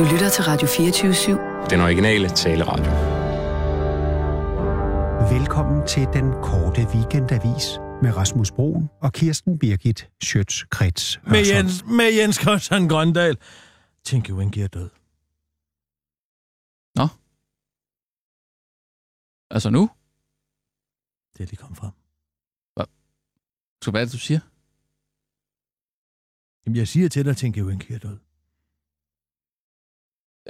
Du lytter til Radio 24-7. Den originale taleradio. Velkommen til den korte weekendavis med Rasmus Broen og Kirsten Birgit Schøtz-Krets Med Jens, med Jens Christian Grøndal. Tænk, Winky er død. Altså nu? Det er lige kommet frem. Så hvad er det, du siger? Jamen, jeg siger til dig, tænk, Winky er død.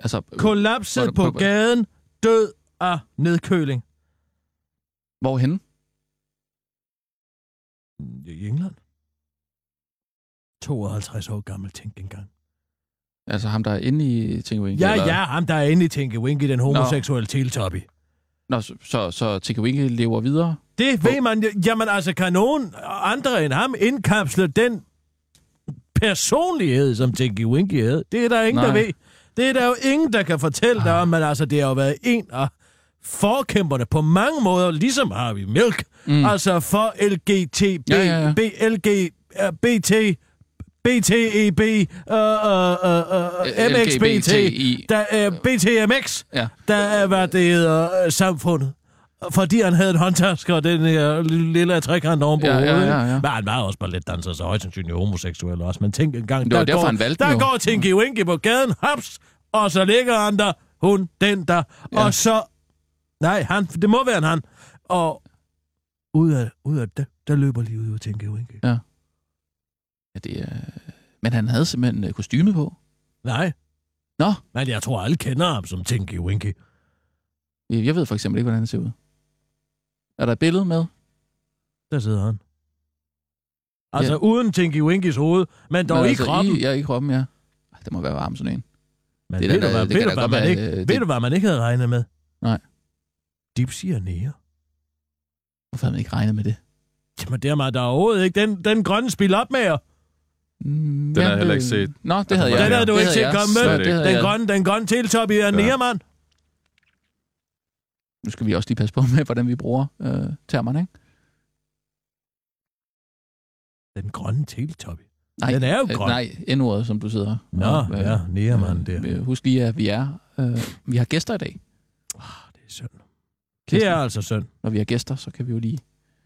Altså, Kollapset hvor- på hvor- gaden, død af nedkøling. hvorhenne? I England. 52 år gammel, tænk engang. Altså ham, der er inde i Tinkerwinky? Ja, eller? ja, ham der er inde i Tinky Winky, den homoseksuelle teletoppy. Nå, så, så, så Tinkerwinky lever videre? Det ved man. Jamen altså, kan nogen andre end ham indkapsle den personlighed, som Tinky Winky havde? Det er der ingen, Nej. der ved. Det er der jo ingen, der kan fortælle dig om, men altså, det har jo været en af forkæmperne på mange måder, ligesom Harvey Milk. Mm. Altså for LGTB, Ja, ja, ja. B, LG, BT, BTEB, uh, uh, uh, uh, MXBT, LGBTI. der, BTMX, Ja. der er, hvad det hedder, uh, samfundet. Fordi han havde en håndtaske og den her lille, trekant oven på Ja, ja, hovedet. ja, ikke? ja. Men han var også bare lidt danser, så højst sandsynligt homoseksuel også. Men tænk engang, det var der, derfor, går, han valgte der jo. går Tinky Winky på gaden, haps, og så ligger han der, hun, den der, Ja. og så... Nej, han, det må være en han. Og ud af, ud af det, der løber lige ud af Tinky Winky. Ja, det er... Men han havde simpelthen øh, kostymet på. Nej. Nå. Men jeg tror, alle kender ham som Tinky Winky. Jeg ved for eksempel ikke, hvordan han ser ud. Er der et billede med? Der sidder han. Altså ja. uden Tinky Winkys hoved, men dog Men i altså, kroppen. I, ja, i kroppen, ja. Det må være varm sådan en. Men Det ved, er da- du, hvad, det ved, du, hvad, man være, ikke, øh, ved det- du, hvad man ikke havde regnet med? Nej. Dipsy er nære. Hvorfor havde man ikke regnet med det? Jamen, det er mig der overhovedet ikke. Den, den grønne spil op med jer. Mm, Den har jeg heller ikke set. Nå, det havde Den jeg. Den havde du det ikke set komme med. havde Den grønne, den grønne teletop i er nære, mand. Nu skal vi også lige passe på med, hvordan vi bruger øh, termerne, ikke? Den grønne teletop. Nej, Den er jo øh, grøn. Nej, N-ordet, som du sidder. Nå, og, ja, nære, mand. Det, øh, Husk lige, at vi er... Øh, vi har gæster i dag. det er synd. Det er altså synd. Når vi har gæster, så kan vi jo lige...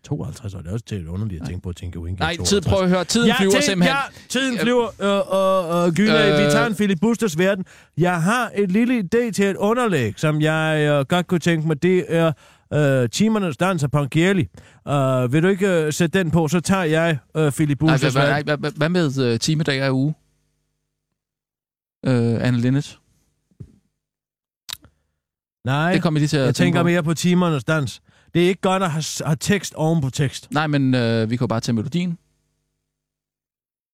52 år, det er også til underligt at tænke på at tænke Winky. Nej, tid, prøv at høre. Tiden ja, flyver til, simpelthen. Ja, tiden flyver, øh, og, og Gyne, øh, vi Øh. tager en Philip Busters verden. Jeg har et lille idé til et underlæg, som jeg øh, godt kunne tænke mig. Det er øh, Timernes Dans af Pankieli. Uh, vil du ikke øh, sætte den på, så tager jeg øh, Philip Nej, Busters hvad, verden. nej, hvad, hvad med uh, timedag af uge? Øh, Anne Linnet. Nej, Det kommer lige til at jeg tænke tænker på. mere på Timernes Dans. Det er ikke godt at have, have tekst oven på tekst. Nej, men øh, vi kan jo bare tage melodien.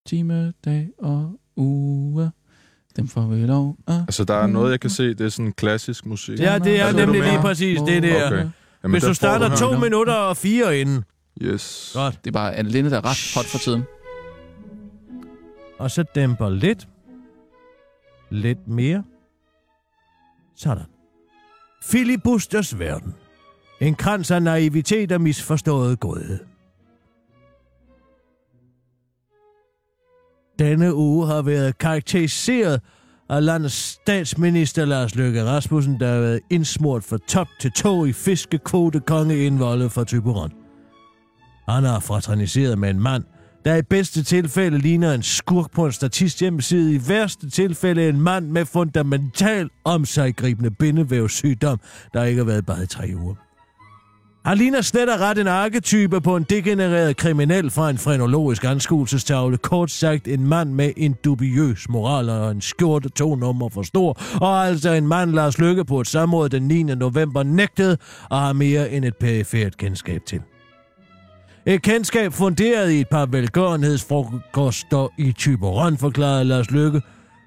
Time, dag og uge. Dem får vi lov at... Altså, der er noget, jeg kan se, det er sådan klassisk musik. Ja, det er Hvad nemlig lige præcis det der. Okay. Jamen, Hvis du starter her. to nu. minutter og fire inden. Yes. Godt. Det er bare Anne Linnet, der er ret hot for tiden. Og så dæmper lidt. Lidt mere. Sådan. Filibusters verden. En krans af naivitet og misforstået godhed. Denne uge har været karakteriseret af landets statsminister Lars Løkke Rasmussen, der har været indsmurt fra top til tå i fiskekvotekonge indvoldet for Typeron. Han har fraterniseret med en mand, der i bedste tilfælde ligner en skurk på en statist hjemmeside, i værste tilfælde en mand med fundamental om sig gribende bindevævssygdom, der ikke har været bare i tre uger. Han ligner slet og ret en arketype på en degenereret kriminel fra en frenologisk anskuelsestavle. Kort sagt en mand med en dubiøs moral og en skjorte to nummer for stor. Og altså en mand, Lars Lykke, på et samråd den 9. november nægtede og har mere end et perifært kendskab til. Et kendskab funderet i et par velgørenhedsfrokoster i Tyberon, forklarede Lars Lykke.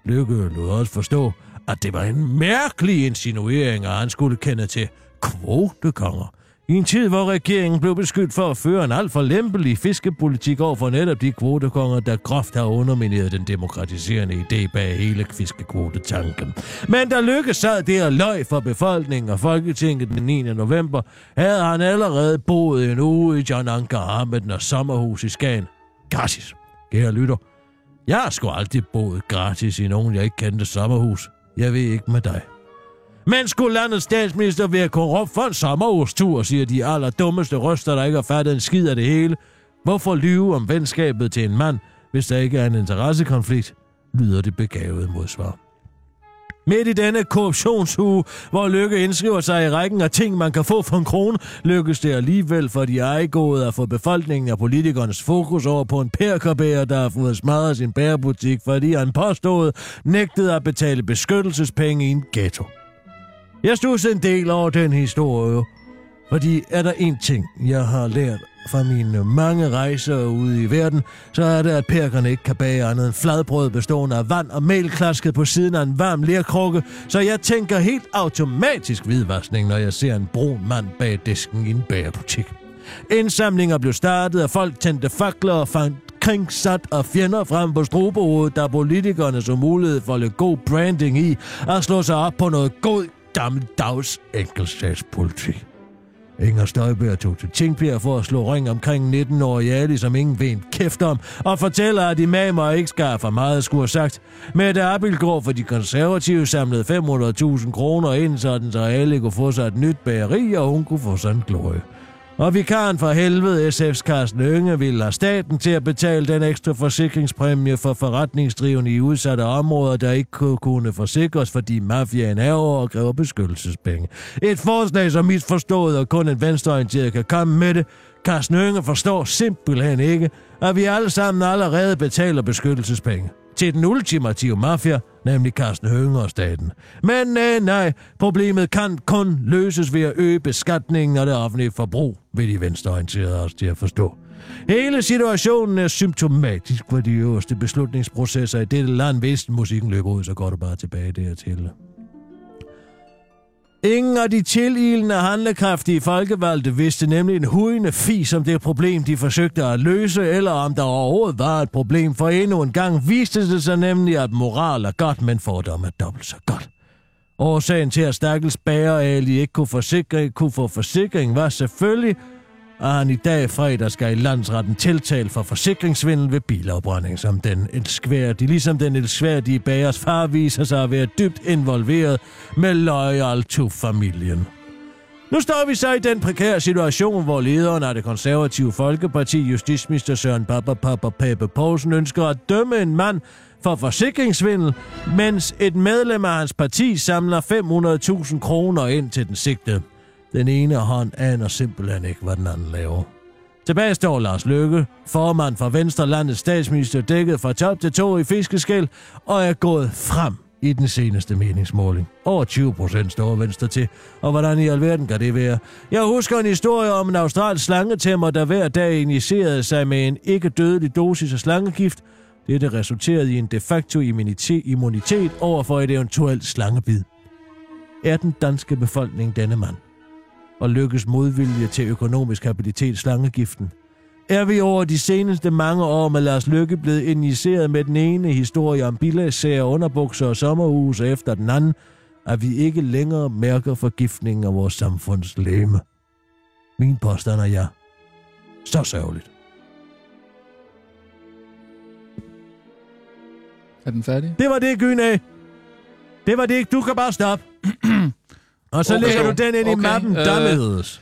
Lykke lod også forstå, at det var en mærkelig insinuering, at han skulle kende til kvotekonger. I en tid, hvor regeringen blev beskyldt for at føre en alt for lempelig fiskepolitik over for netop de kvotekonger, der groft har undermineret den demokratiserende idé bag hele fiskekvotetanken. Men da Lykke sad der og løg for befolkningen og Folketinget den 9. november, havde han allerede boet en uge i John Anker Ahmed og sommerhus i Skagen. Gratis. Kære lytter, jeg har sgu aldrig boet gratis i nogen, jeg ikke kendte sommerhus. Jeg ved ikke med dig. Men skulle landets statsminister være korrupt for en sommerårstur, siger de allerdummeste røster, der ikke har fattet en skid af det hele. Hvorfor lyve om venskabet til en mand, hvis der ikke er en interessekonflikt, lyder det begavede modsvar. Midt i denne korruptionsuge, hvor Lykke indskriver sig i rækken af ting, man kan få for en krone, lykkes det alligevel for de ejegåede at få befolkningen og politikernes fokus over på en perkerbærer, der har fået smadret sin bærebutik, fordi han påstod nægtede at betale beskyttelsespenge i en ghetto. Jeg stod en del over den historie, fordi er der en ting, jeg har lært fra mine mange rejser ude i verden, så er det, at perkerne ikke kan bage andet end fladbrød bestående af vand og mel klasket på siden af en varm lærkrukke, så jeg tænker helt automatisk hvidvaskning, når jeg ser en brun mand bag disken i en bagerbutik. Indsamlinger blev startet, og folk tændte fakler og fandt kringsat og fjender frem på strobehovedet, der politikerne så mulighed for lidt god branding i at slå sig op på noget god gammeldags enkeltsagspolitik. Inger Støjberg tog til Tingbjerg for at slå ring omkring 19-årige Ali, som ingen ved en kæft om, og fortæller, at imamer ikke skal for meget, skulle have sagt. Mette Abildgaard for de konservative samlede 500.000 kroner ind, sådan så Ali kunne få sig et nyt bageri, og hun kunne få sig en glorie. Og vikaren for helvede, SF's Carsten Ønge, ville have staten til at betale den ekstra forsikringspræmie for forretningsdrivende i udsatte områder, der ikke kunne, kunne forsikres, fordi mafiaen er over og kræver beskyttelsespenge. Et forslag, som misforstået, og kun en venstreorienteret kan komme med det. Carsten Ønge forstår simpelthen ikke, at vi alle sammen allerede betaler beskyttelsespenge til den ultimative mafia, nemlig Carsten Hønge og staten. Men nej, nej, problemet kan kun løses ved at øge beskatningen af det offentlige forbrug, vil de venstreorienterede os til at forstå. Hele situationen er symptomatisk for de øverste beslutningsprocesser i dette land. Hvis musikken løber ud, så går du bare tilbage dertil. Ingen af de tililende handlekraftige folkevalgte vidste nemlig en hujende fis om det problem, de forsøgte at løse, eller om der overhovedet var et problem, for endnu en gang viste det sig nemlig, at moral er godt, men fordom er dobbelt så godt. Årsagen til, at Stakkels Bager Ali ikke kunne, forsikre, kunne få forsikring, var selvfølgelig, og han i dag fredag skal i landsretten tiltale for forsikringsvindel ved bilafbrænding, som den elskværdige, ligesom den elskværdige bagers far viser sig at være dybt involveret med Loyal to familien. Nu står vi så i den prekære situation, hvor lederen af det konservative Folkeparti, justitsminister Søren Papa Papa Pape Poulsen, ønsker at dømme en mand for forsikringsvindel, mens et medlem af hans parti samler 500.000 kroner ind til den sigtede. Den ene hånd aner simpelthen ikke, hvad den anden laver. Tilbage står Lars Løkke, formand for Venstre landets statsminister, dækket fra top til to i fiskeskæld, og er gået frem i den seneste meningsmåling. Over 20 procent står Venstre til, og hvordan i alverden kan det være? Jeg husker en historie om en australsk slangetæmmer, der hver dag injicerede sig med en ikke dødelig dosis af slangegift. Dette resulterede i en de facto immunitet, immunitet over for et eventuelt slangebid. Er den danske befolkning denne mand? Og lykkes modvilje til økonomisk habilitet slangegiften. Er vi over de seneste mange år med Lars Lykke blevet injiceret med den ene historie om bilagssager, underbukser og sommerhus efter den anden, at vi ikke længere mærker forgiftningen af vores samfunds læme. Min påstand er ja. Så sørgeligt. Er den færdig? Det var det, Gyne. Det var det. Du kan bare stoppe. Og så Okay. lægger du den ind i Okay, mappen. øh, Dummies.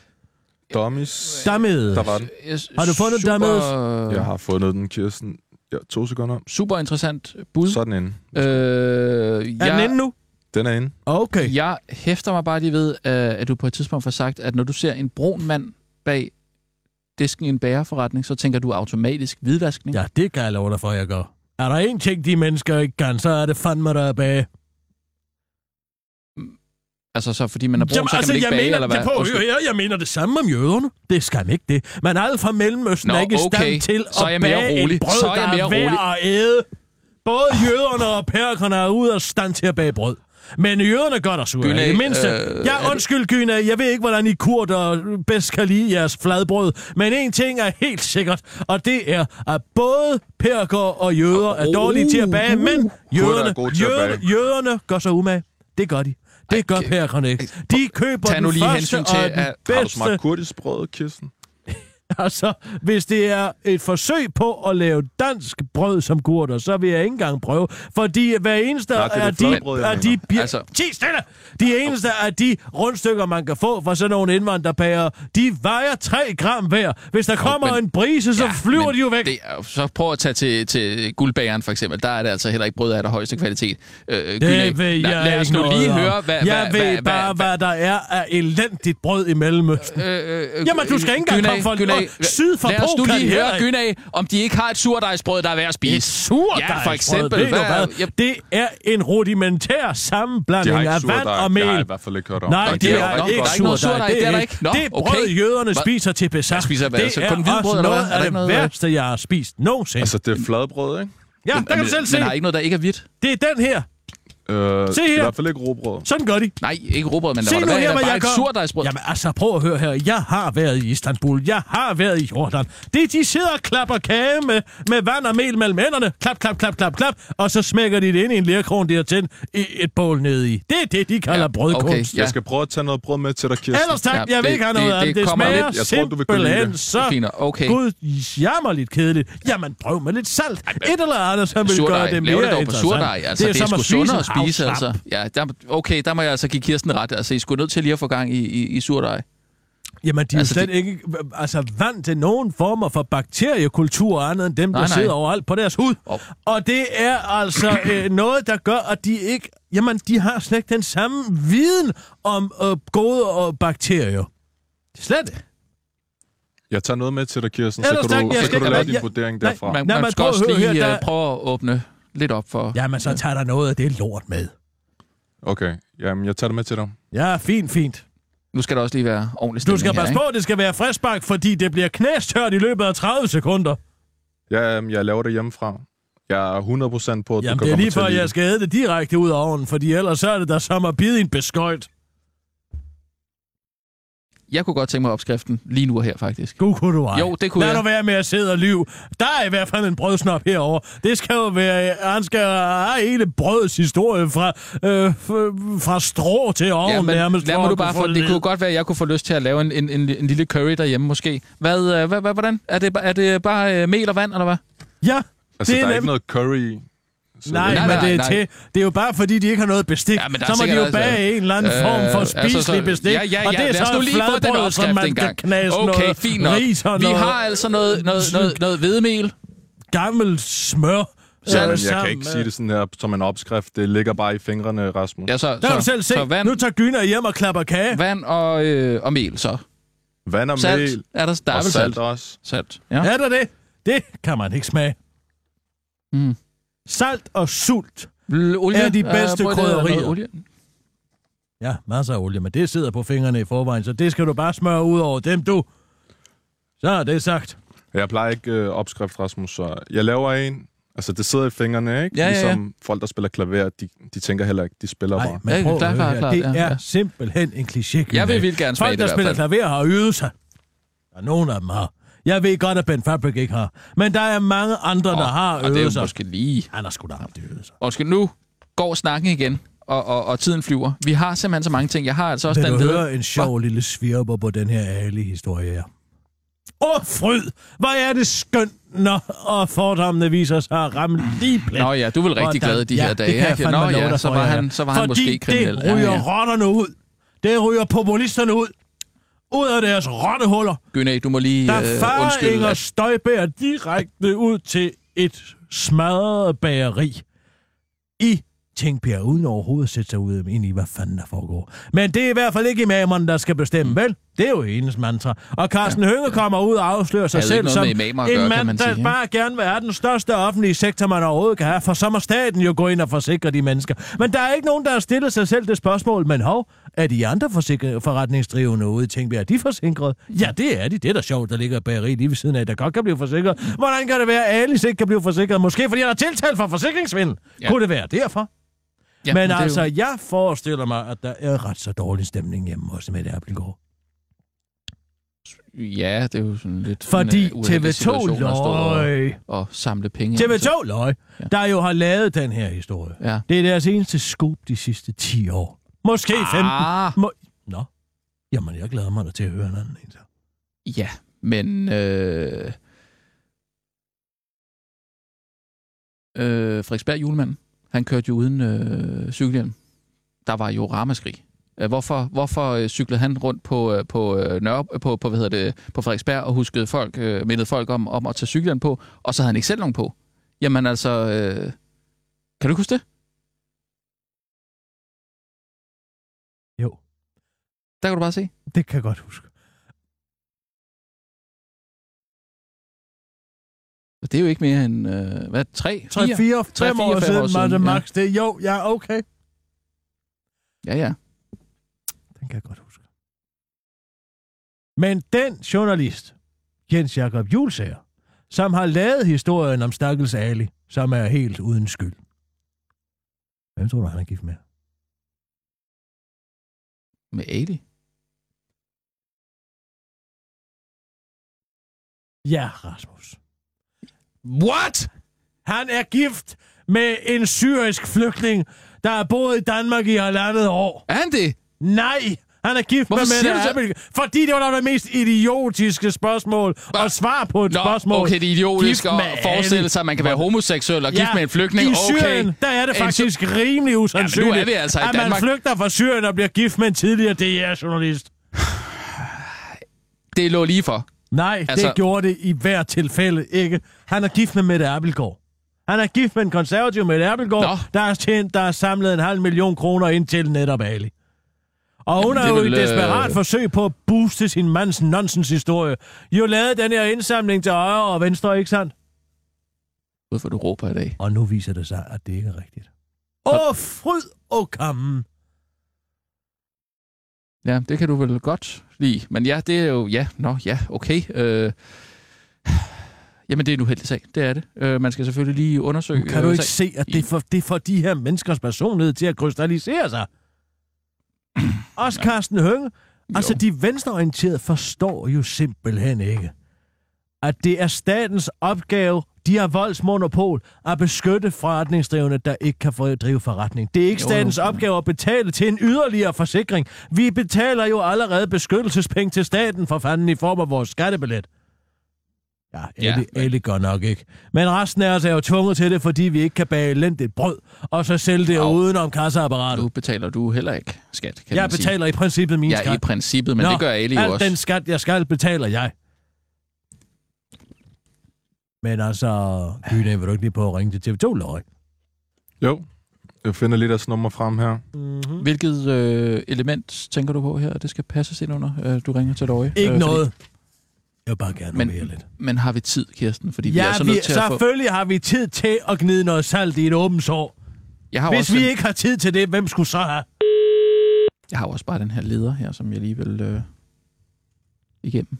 Dummies. Dummies. Der var den. Har du fundet super, Dummies? Jeg har fundet den, Kirsten. Ja, to sekunder. Super interessant bud. Så er den inde. Øh, Er jeg, den inde nu? Den er inde. Okay. jeg hæfter mig bare lige ved, øh, at du på et tidspunkt får sagt, at når du ser en brun mand bag disken i en bæreforretning, så tænker du automatisk hvidvaskning. Ja, det kan jeg love dig for, jeg gør. Er der en ting, de mennesker ikke kan, så er det fandme der er bag. Altså så fordi man er brun, så kan man ikke jeg bage, mener, eller hvad? det på, jeg, jeg mener det samme om jøderne. Det skal ikke det. Man er fra Mellemøsten Nå, er ikke i stand okay. til Så er at jeg mere bage rolig. et brød, Så er jeg der mere er værd at æde. Både jøderne og perkerne er ude af stand til at bage brød. Men jøderne gør der sur. Gynæ, I det mindste. øh, er ja, undskyld, Gyna. Jeg ved ikke, hvordan I kurder bedst kan lide jeres fladbrød. Men en ting er helt sikkert, og det er, at både perker og jøder er dårlige til at bage, men jøderne, er jøderne, jøderne gør sig umage. Det gør de. Det gør perkerne ikke. De køber Tag nu den første hensyn til, og den at- Har du bedste. smagt kurdisk brød, Kirsten? Altså, hvis det er et forsøg på at lave dansk brød som gurter, så vil jeg ikke engang prøve. Fordi hver eneste er af de, af de, Altså- Ti stille! De eneste af de rundstykker, man kan få fra sådan nogle indvandrerpærer, de vejer 3 gram hver. Hvis der kommer men- en brise, så Ja, flyver de jo væk. Det er, jo- så prøv at tage til, til guldbageren for eksempel. Der er det altså heller ikke brød af der højeste kvalitet. Øh, Det Gynæ, ved jeg lad, lad os nu lige om. høre, hvad... Jeg hvad, ved hvad, bare, hvad, hvad der er af elendigt brød i Mellemøsten. Øh, øh, Jamen, du skal ikke engang komme fra- Og syd for Lad os nu lige høre. Gynæ, om de ikke har et surdejsbrød, der er værd at spise. Et surdejsbrød, Ja, for eksempel. Ved Hvad- hvad? Jeg- Det er en rudimentær sammenblanding af vand og Det har jeg i mel. hvert fald ikke hørt om. Nej, det det er er, ikke er surdej. det er der ikke. Nå, det brød, okay. jøderne spiser til hvad? Det er også noget Er der af det værste, jeg har spist nogensinde. Altså, det er fladbrød, ikke? ja, der kan du selv se. Men har ikke noget, der ikke er hvidt? Det er den her. Øh, Se det er i her. hvert fald ikke robrød. Sådan gør de. Nej, ikke råbrød, men der Se var nu der, her, der hvad bare jeg gør. surdejsbrød. Jamen altså, prøv at høre her. Jeg har været i Istanbul. Jeg har været i Jordan. Det, de sidder og klapper kage med, med vand og mel mellem hænderne. Klap, klap, klap, klap, klap. Og så smækker de det ind i en lærkron, de har tændt i et bål ned i. Det er det, de kalder Ja, brødkunst. okay. Ja. Jeg skal prøve at tage noget brød med til dig, Kirsten. Ellers tak, Ja, jeg vil det- ikke have det- noget af det det. Det kommer smager lidt- jeg tror, du vil kunne lide simpelthen det. så Fint, okay. gud jammerligt kedeligt. Jamen, prøv med lidt salt. Et eller andet, som vil gøre det mere det interessant. surdej. Altså, det er, det som at en spise, altså. Ja, der, okay, der må jeg altså give Kirsten ret. Altså, I skulle nødt til lige at få gang i, i, i surdej. Jamen, de er Altså, jo slet det- ikke altså, vant til nogen former for bakteriekultur andet end dem, der Nej, nej. sidder overalt på deres hud. Og- Og det er altså øh, noget, der gør, at de ikke... Jamen, de har slet ikke den samme viden om øh, gode og bakterier. Slet ikke. Jeg tager noget med til dig, Kirsten, så Ellers kan tak, du, så skal kan du lave jeg- din jeg- vurdering nej, derfra. Man, Nej, man men skal også høre lige her, øh, der- prøve at åbne lidt op for... Jamen, så tager der noget af det lort med. Okay, jamen jeg tager det med til dig. Ja, fint, fint. Nu skal der også lige være ordentligt Du skal passe på, det skal være friskbagt, fordi det bliver knæstørt i løbet af 30 sekunder. Ja, jamen, jeg laver det hjemmefra. Jeg er 100% på, at Jamen, du kan det er komme lige til før, at lide jeg skal æde det direkte ud af ovnen, fordi ellers så er det der som at bide i en beskøjt. Jeg kunne godt tænke mig opskriften lige nu og her, faktisk. God kunne du ej. Jo, det kunne Lad jeg. nu være med at sidde og lyve. Der er i hvert fald en brødsnop herover. Det skal jo være... Han skal have hele brødets historie fra, øh, fra strå til ovn Ja, men nærmest. lad mig du bare få for, det kunne godt være, at jeg kunne få lyst til at lave en, en, en, en lille curry derhjemme måske. Hvad, øh, hvad, hvad, hvordan? Er det, er det bare øh, mel og vand, eller hvad? Ja, Altså, det er der er nem- ikke noget curry. Så Nej, Nej, men nej, det er, nej. til, det er jo bare fordi, de ikke har noget bestik. Ja, så må de jo altså- bage en eller anden form for Øh, spiselig altså så- bestik. Ja, ja, ja. Og det er så nu lige få den fladbrød, som man kan knase Okay, noget fint nok. ris og Vi noget har altså noget, noget, noget, noget hvedemel. gammel smør. Så- øh, Men jeg sammen kan ikke sige det sådan her som en opskrift. Det ligger bare i fingrene, Rasmus. Ja, så, Der kan du så, selv se. så vand, Nu tager Gyner hjem og klapper kage. vand og, øh, og mel, så. Vand og Salt. mel. Er der, der er og salt salt. også. Salt. Ja. Er der det? Det kan man ikke smage. Mm. Salt og sult. L- Olie. Er de bedste noget krydderier. Olie. Ja, masser af olie, men det sidder på fingrene i forvejen, så det skal du bare smøre ud over dem, du. Så er det sagt. Jeg plejer ikke øh, opskrift, Rasmus, så jeg laver en. Altså, det sidder i fingrene, ikke? Ja, ja, ja. Ligesom folk, der spiller klaver, de, de tænker heller ikke, de spiller Nej, bare. men Ja, prøv klart, her. klart, Det ja, er ja. simpelthen en kliché. Jeg vil vildt gerne smage Folk, det i der spiller klaver, har øvet sig. Og nogle af dem har. Jeg ved godt, at Ben Fabric ikke har. Men der er mange andre, der har og det er øvet sig. måske lige... Han har sgu da haft øvet sig. Undskyld, nu går snakken igen, og, og, og tiden flyver. Vi har simpelthen så mange ting. Jeg har altså også Vil den du ved... høre en sjov lille svirper på den her ærlige historie her? Åh, oh, fryd! Hvor er det skønt, når fordommene viser sig at ramme lige plet. Nå ja, du er vel rigtig glad de ja, her dage. det kan Nå ja, så var han, så var han Fordi måske kriminel. det ryger Ja, ja. rotterne ud. Det ryger populisterne ud. Ud af deres rottehuller. Gynæ, du må lige Der øh, undskylde. Inger At, Støjbær direkte ud til et smadret bageri i Tingbjerg, uden overhovedet at sætte sig ud ind i, hvad fanden der foregår. Men det er i hvert fald ikke imamerne, der skal bestemme, vel? Det er jo hendes mantra. Og Carsten ja. Hønge kommer ud og afslører sig selv som imamer en mand, man der sige, bare gerne vil have den største offentlige sektor, man overhovedet kan have, for så må staten jo gå ind og forsikre de mennesker. Men der er ikke nogen, der har stillet sig selv det spørgsmål, men hov, er de andre forretningsdrivende ude i Tingbjerg, er de forsikret? Ja, det er de. Det er da sjovt, der ligger et bageri lige ved siden af, der godt kan blive forsikret. Hvordan kan det være, at Alice ikke kan blive forsikret? Måske fordi han er tiltalt for forsikringsvindel. Ja. Kunne det være derfor? ja, men det er jo- altså, jeg forestiller mig, at der er ret så dårlig stemning hjemme hos Mette Appelgaard. Ja, det er jo sådan lidt... Fordi øh, uheldig TV2 situation at stå og, samle penge. ind, så- TV2 løg, Ja. der jo har lavet den her historie. Ja. Det er deres eneste scoop de sidste 10 år. Måske 15. Ah, Må... Nå. Jamen, jeg glæder mig da til at høre en anden en. så. ja, Men øh, øh, Frederiksberg julemanden, han kørte jo uden øh, cykelhjelm. Der var jo ramaskrig. Øh, Hvorfor, hvorfor øh, cyklede han rundt på, øh, på, Nørre, på, på, hvad hedder det, på Frederiksberg og huskede folk, mindede folk om, om at tage cykelhjelm på, og så havde han ikke selv nogen på? Jamen altså, øh, kan du huske det? Jo. Der kan du bare se. Det kan jeg godt huske. Det er jo ikke mere end, øh, hvad, tre, 3, 4, 4 Tre, 5 fire, år fem siden max. Det, jo, ja, okay. Ja, ja. Den kan jeg godt huske. Men den journalist, Jens Jakob Julsager, som har lavet historien om Stakkels Ali, som er helt uden skyld. Hvem tror du, han er gift med? Med Ali. Ja, Rasmus. What? Han er gift med en syrisk flygtning, der har boet i Danmark i halvandet år. Er han det? Nej, han er gift Hvorfor med Mette Abildgaard. Fordi det var da det mest idiotiske spørgsmål og svar på et Nå, spørgsmål. okay, det er idiotisk at forestille sig, at man kan være homoseksuel og gift med en flygtning. i Okay. Syrien, der er det En faktisk rimelig usandsynligt, er vi altså i at man Danmark. flygter fra Syrien og bliver gift med en tidligere DR-journalist. Det lå lige for. Nej, altså... Det gjorde det i hvert tilfælde ikke. Han er gift med Mette Abelgaard. Han er gift med en konservativ Mette Abelgaard, Nå. der har, tjent, der har samlet en halv million kroner ind til netop Ali. Og hun har jo i et desperat øh, forsøg på at booste sin mands nonsens-historie, jo lavet den her indsamling til højre og venstre, ikke sandt? Hvorfor du råber i dag? Og nu viser det sig, at det ikke er rigtigt. Åh, fryd og kammen. Ja, det kan du vel godt lide. Men ja, det er jo... Ja, nå, ja, okay. Øh, jamen, det er en uheldig sag. Det er det. Øh, man skal selvfølgelig lige undersøge... Kan du øh, ikke sagen. se, at det får, det får de her menneskers personlighed til at krystallisere sig? Også Carsten Hønge. Altså, de venstreorienterede forstår jo simpelthen ikke, at det er statens opgave, de har voldsmonopol, at beskytte forretningsdrivende, der ikke kan få drive forretning. Det er ikke Jo, statens jo. opgave at betale til en yderligere forsikring. Vi betaler jo allerede beskyttelsespenge til staten for fanden i form af vores skattebillet. Ja, Ja, alle, men- alle gør nok ikke. Men resten af os er jo tvunget til det, fordi vi ikke kan bage elendigt brød, og så sælge det Au. uden om kassaapparatet. Nu betaler du heller ikke skat, kan Jeg man sige. betaler i princippet min Ja, skat. i princippet, men Nå, det gør Ali jo også. den skat, jeg skal, betaler jeg. Men altså, Gyne, vil du ikke lige på at ringe til TV2, Løg? Jo, jeg finder lige deres nummer frem her. Mm-hmm. Hvilket øh, element tænker du på her, det skal passes ind under, øh, du ringer til Løje? Ikke Øh, noget. Jeg vil bare gerne Men- men, lidt. Men har vi tid, Kirsten? Fordi vi Ja, er så vi, nødt til at få... selvfølgelig har vi tid til at gnide noget salt i et åbent sår. Jeg har, Hvis også, vi ikke har tid til det, hvem skulle så have? jeg har også bare den her leder her, som jeg lige vil øh, igennem.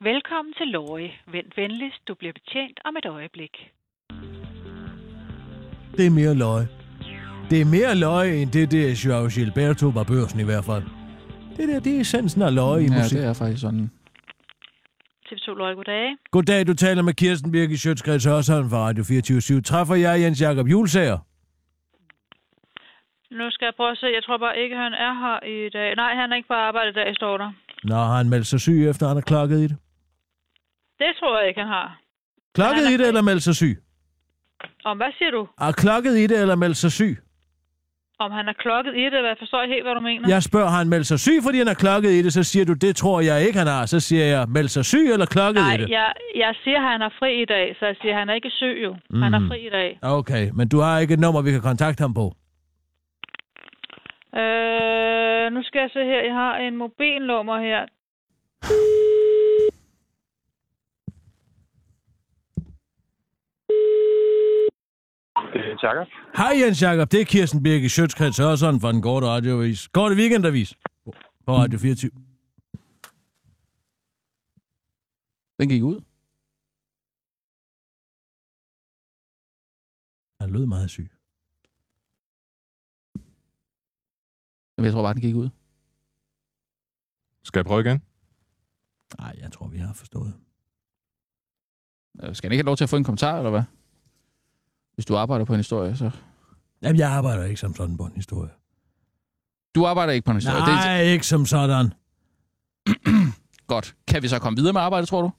Velkommen til Løje. Vent venligst, du bliver betjent om et øjeblik. Det er mere løg. Det er mere løg, end det der Joao Gilberto var børsen i hvert fald. Det der, det er essensen af løg i Ja, musik. det er faktisk sådan. TV2 Løje, goddag. Goddag, du taler med Kirsten Birke Sjøtskreds Hørsholm fra Radio 24 Træffer jeg Jens Jakob Julsager? Nu skal jeg prøve at se. Jeg tror bare ikke, han er her i dag. Nej, han er ikke på arbejde i dag, står der. Nå, har han meldt sig syg, efter han har klokket i det? Det tror jeg ikke, han har. Klokket Han i det, eller meldt sig syg? Om hvad siger du? Har klokket i det, eller meldt sig syg? Om han er klokket i det, eller jeg forstår helt, hvad du mener. Jeg spørger, har han meldt sig syg, fordi han har klokket i det? Så siger du, det tror jeg ikke, han har. Så siger jeg, meldt sig syg, eller klokket Nej, i det? jeg, jeg siger, han er fri i dag, så jeg siger, han er ikke syg jo. Mm. Han er Mhm. fri i dag. Okay, men du har ikke et nummer, vi kan kontakte ham på? Øh, nu skal jeg se her. Jeg har en mobilnummer her. Det er Jakob. Hej Jens Jakob, det er Kirsten Birke Sjøtskreds Hørsholm fra den korte radioavis. Korte weekendavis på Radio 24. Den gik ud. Han lød meget syg. Jamen, Jeg tror bare, den gik ud. Skal jeg prøve igen? Nej, jeg tror, vi har forstået. Øh, Skal han ikke have lov til at få en kommentar, eller hvad? Hvis du arbejder på en historie, så... Jamen, jeg arbejder ikke som sådan på en historie. Du arbejder ikke på en historie. Det er, Nej, ikke som sådan. Godt. Kan vi så komme videre med arbejdet, tror du?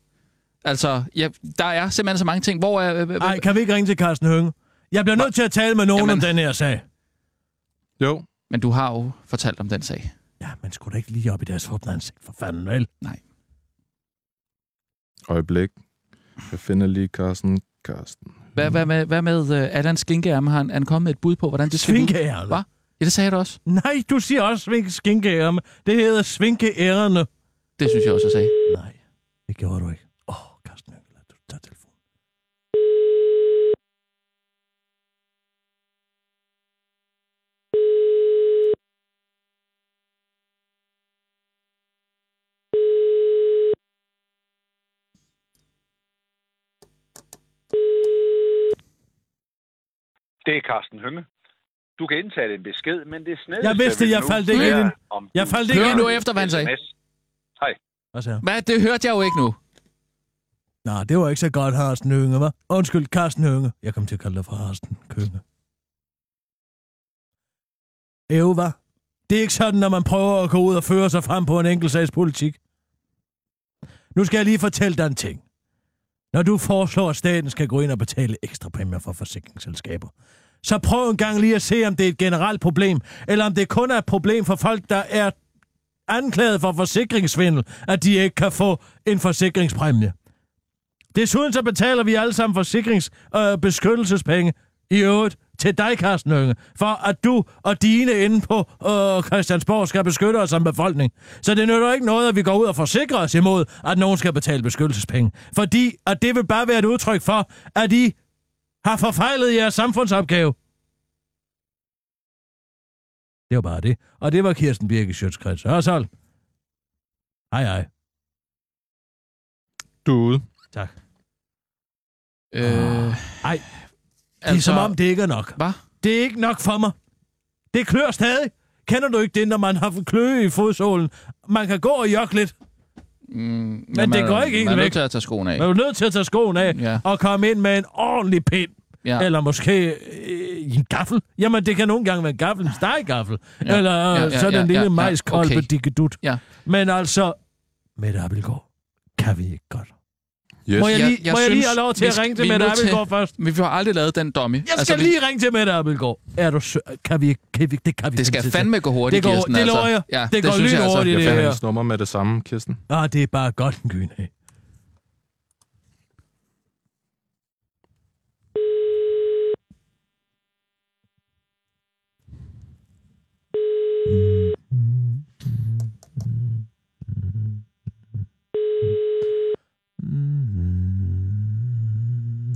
Altså, ja, der er simpelthen så mange ting. Hvor er... Nej, kan vi ikke ringe til Carsten Hønge? Jeg bliver nødt til at tale med nogen Jamen. om den her sag. Jo, Men du har jo fortalt om den sag. Ja, men skulle da ikke lige op i deres åbne ansigt, for fanden, vel? Nej. øjeblik. Jeg finder lige Carsten. Carsten. Hvad, hvad, med, hvad med uh, Allan Skinkeærme? Har han, han kommet med et bud på, hvordan det skal? Svinkeærne. Hvad? Ja, det sagde da også. Nej, du siger også svink. Det hedder svinkeærne. Det synes jeg også, jeg sagde. Nej, det gjorde du ikke. Åh, oh, Carsten Hønge, lad du tage telefonen. Det er Carsten Hønge. Du kan indtale en besked, men det sned. Jeg vidste, jeg faldt ikke ind. Jeg faldt ikke ind. nu efter, hvad han sagde. Hvad siger han? Hvad? Det hørte jeg jo ikke nu. Nej, det var ikke så godt, Carsten Hønge, hva'? Undskyld, Carsten Hønge. Jeg kom til at kalde dig for Carsten Kønge. Ev, hva? Det er ikke sådan, når man prøver at gå ud og føre sig frem på en enkeltsagspolitik. Nu skal jeg lige fortælle dig en ting. Når du foreslår, at staten skal gå ind og betale ekstra præmier for forsikringsselskaber, så prøv en gang lige at se, om det er et generelt problem, eller om det kun er et problem for folk, der er anklaget for forsikringssvindel, at de ikke kan få en forsikringspræmie. Desuden så betaler vi alle sammen forsikringsbeskyttelsespenge øh, i øvrigt til dig, Carsten Hønge, for at du og dine inde på øh, Christiansborg skal beskytte os som befolkning. Så det nytter ikke noget, at vi går ud og forsikrer os imod, at nogen skal betale beskyttelsespenge. Fordi at det vil bare være et udtryk for, at I har forfejlet jeres samfundsopgave. Det var bare det. Og det var Kirsten Birke Sjøtskreds Hørsholm. Hej hej. Du er ude. Tak. Øh, Ej, det er som om, det ikke er nok. Hvad? Det er ikke nok for mig. Det klør stadig. Kender du ikke det, når man har kløe i fodsålen? Man kan gå og jokke lidt. Mm, Men det går ikke helt Man er væk. nødt til at tage skoene af. Man er nødt til at tage skoen af Ja. og komme ind med en ordentlig pind. Ja. Eller måske øh, en gaffel. Jamen, det kan nogle gange være en gaffel, en stegegaffel. Ja. Eller Ja, ja, ja, sådan ja, en lille ja, ja. majskolbe Okay. dikkedut. Ja. Men altså, Mette Abelgaard, kan vi ikke godt? Yes. Må jeg Jeg- lige, jeg må jeg lige have lov til vi at ringe til vi er Mette Abelgaard først? Men vi har aldrig lavet den dummy. Jeg skal vi, lige ringe til Mette Abelgaard. Er du sø- kan vi? Kan vi, det kan vi Det skal fandme gå hurtigt, Det går- Kirsten. det altså. lover jeg. Ja, Det går jeg altså. lynhurtigt, Jeg det her. hendes nummer med det samme, Kirsten. Ah, det er bare godt en gyn, hey.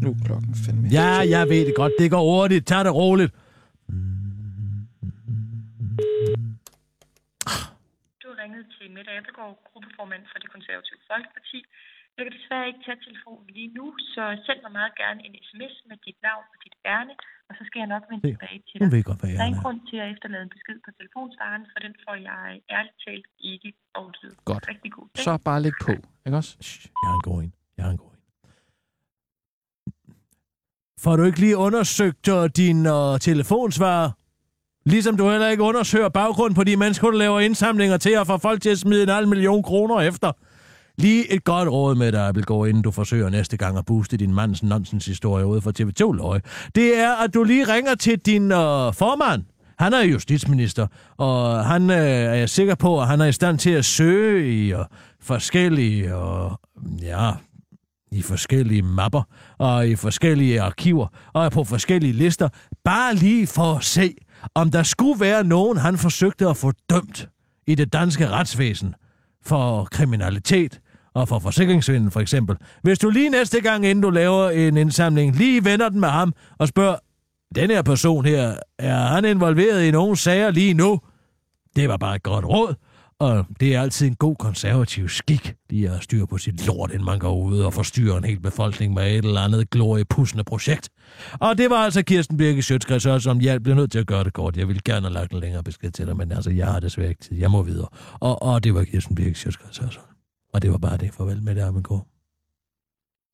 Nu er klokken fandme. Ja, jeg ved det godt. Det går hurtigt. Tag det roligt. Du har ringet til Mette Abelgaard, gruppeformand for det konservative Folkeparti. Jeg kan desværre ikke tage telefonen lige nu, så send mig meget gerne en sms med dit navn og dit ærne, og så skal jeg nok vende tilbage til Hun dig. ved godt, hvad Der jeg er ingen er. grund til at efterlade en besked på telefonsvaren, for den får jeg ærligt talt ikke overgivet. Godt. Rigtig god dag. Så bare læg på, ikke også? Shh, Jeg har en god en. Jeg har en god en. Får du ikke lige undersøgt uh, din øh, uh, telefonsvarer? Ligesom du heller ikke undersøger baggrunden på de mennesker, du laver indsamlinger til at få folk til at smide en halv million kroner efter. Lige et godt råd med dig, Abelgaard, inden du forsøger næste gang at booste din mands nonsens historie ud for TV2 Løje. Det er, at du lige ringer til din øh, formand. Han er justitsminister, og han øh, er jeg sikker på, at han er i stand til at søge i øh, forskellige, øh, ja, i forskellige mapper, og i forskellige arkiver, og på forskellige lister, bare lige for at se, om der skulle være nogen, han forsøgte at få dømt i det danske retsvæsen for kriminalitet og for forsikringsvinden for eksempel. Hvis du lige næste gang, inden du laver en indsamling, lige vender den med ham og spørger, den her person her, er han involveret i nogle sager lige nu? Det var bare et godt råd, og det er altid en god konservativ skik, lige at styre på sit lort, inden man går ud og forstyrrer en hel befolkning med et eller andet gloriepussende projekt. Og det var altså Kirsten Birke Sjøtskreds som jeg blev nødt til at gøre det kort. Jeg ville gerne have lagt en længere besked til dig, men altså, jeg har desværre ikke tid. Jeg må videre. Og, og det var Kirsten Birke Sjøtskreds. Og det var bare det. Farvel med det, Armengård.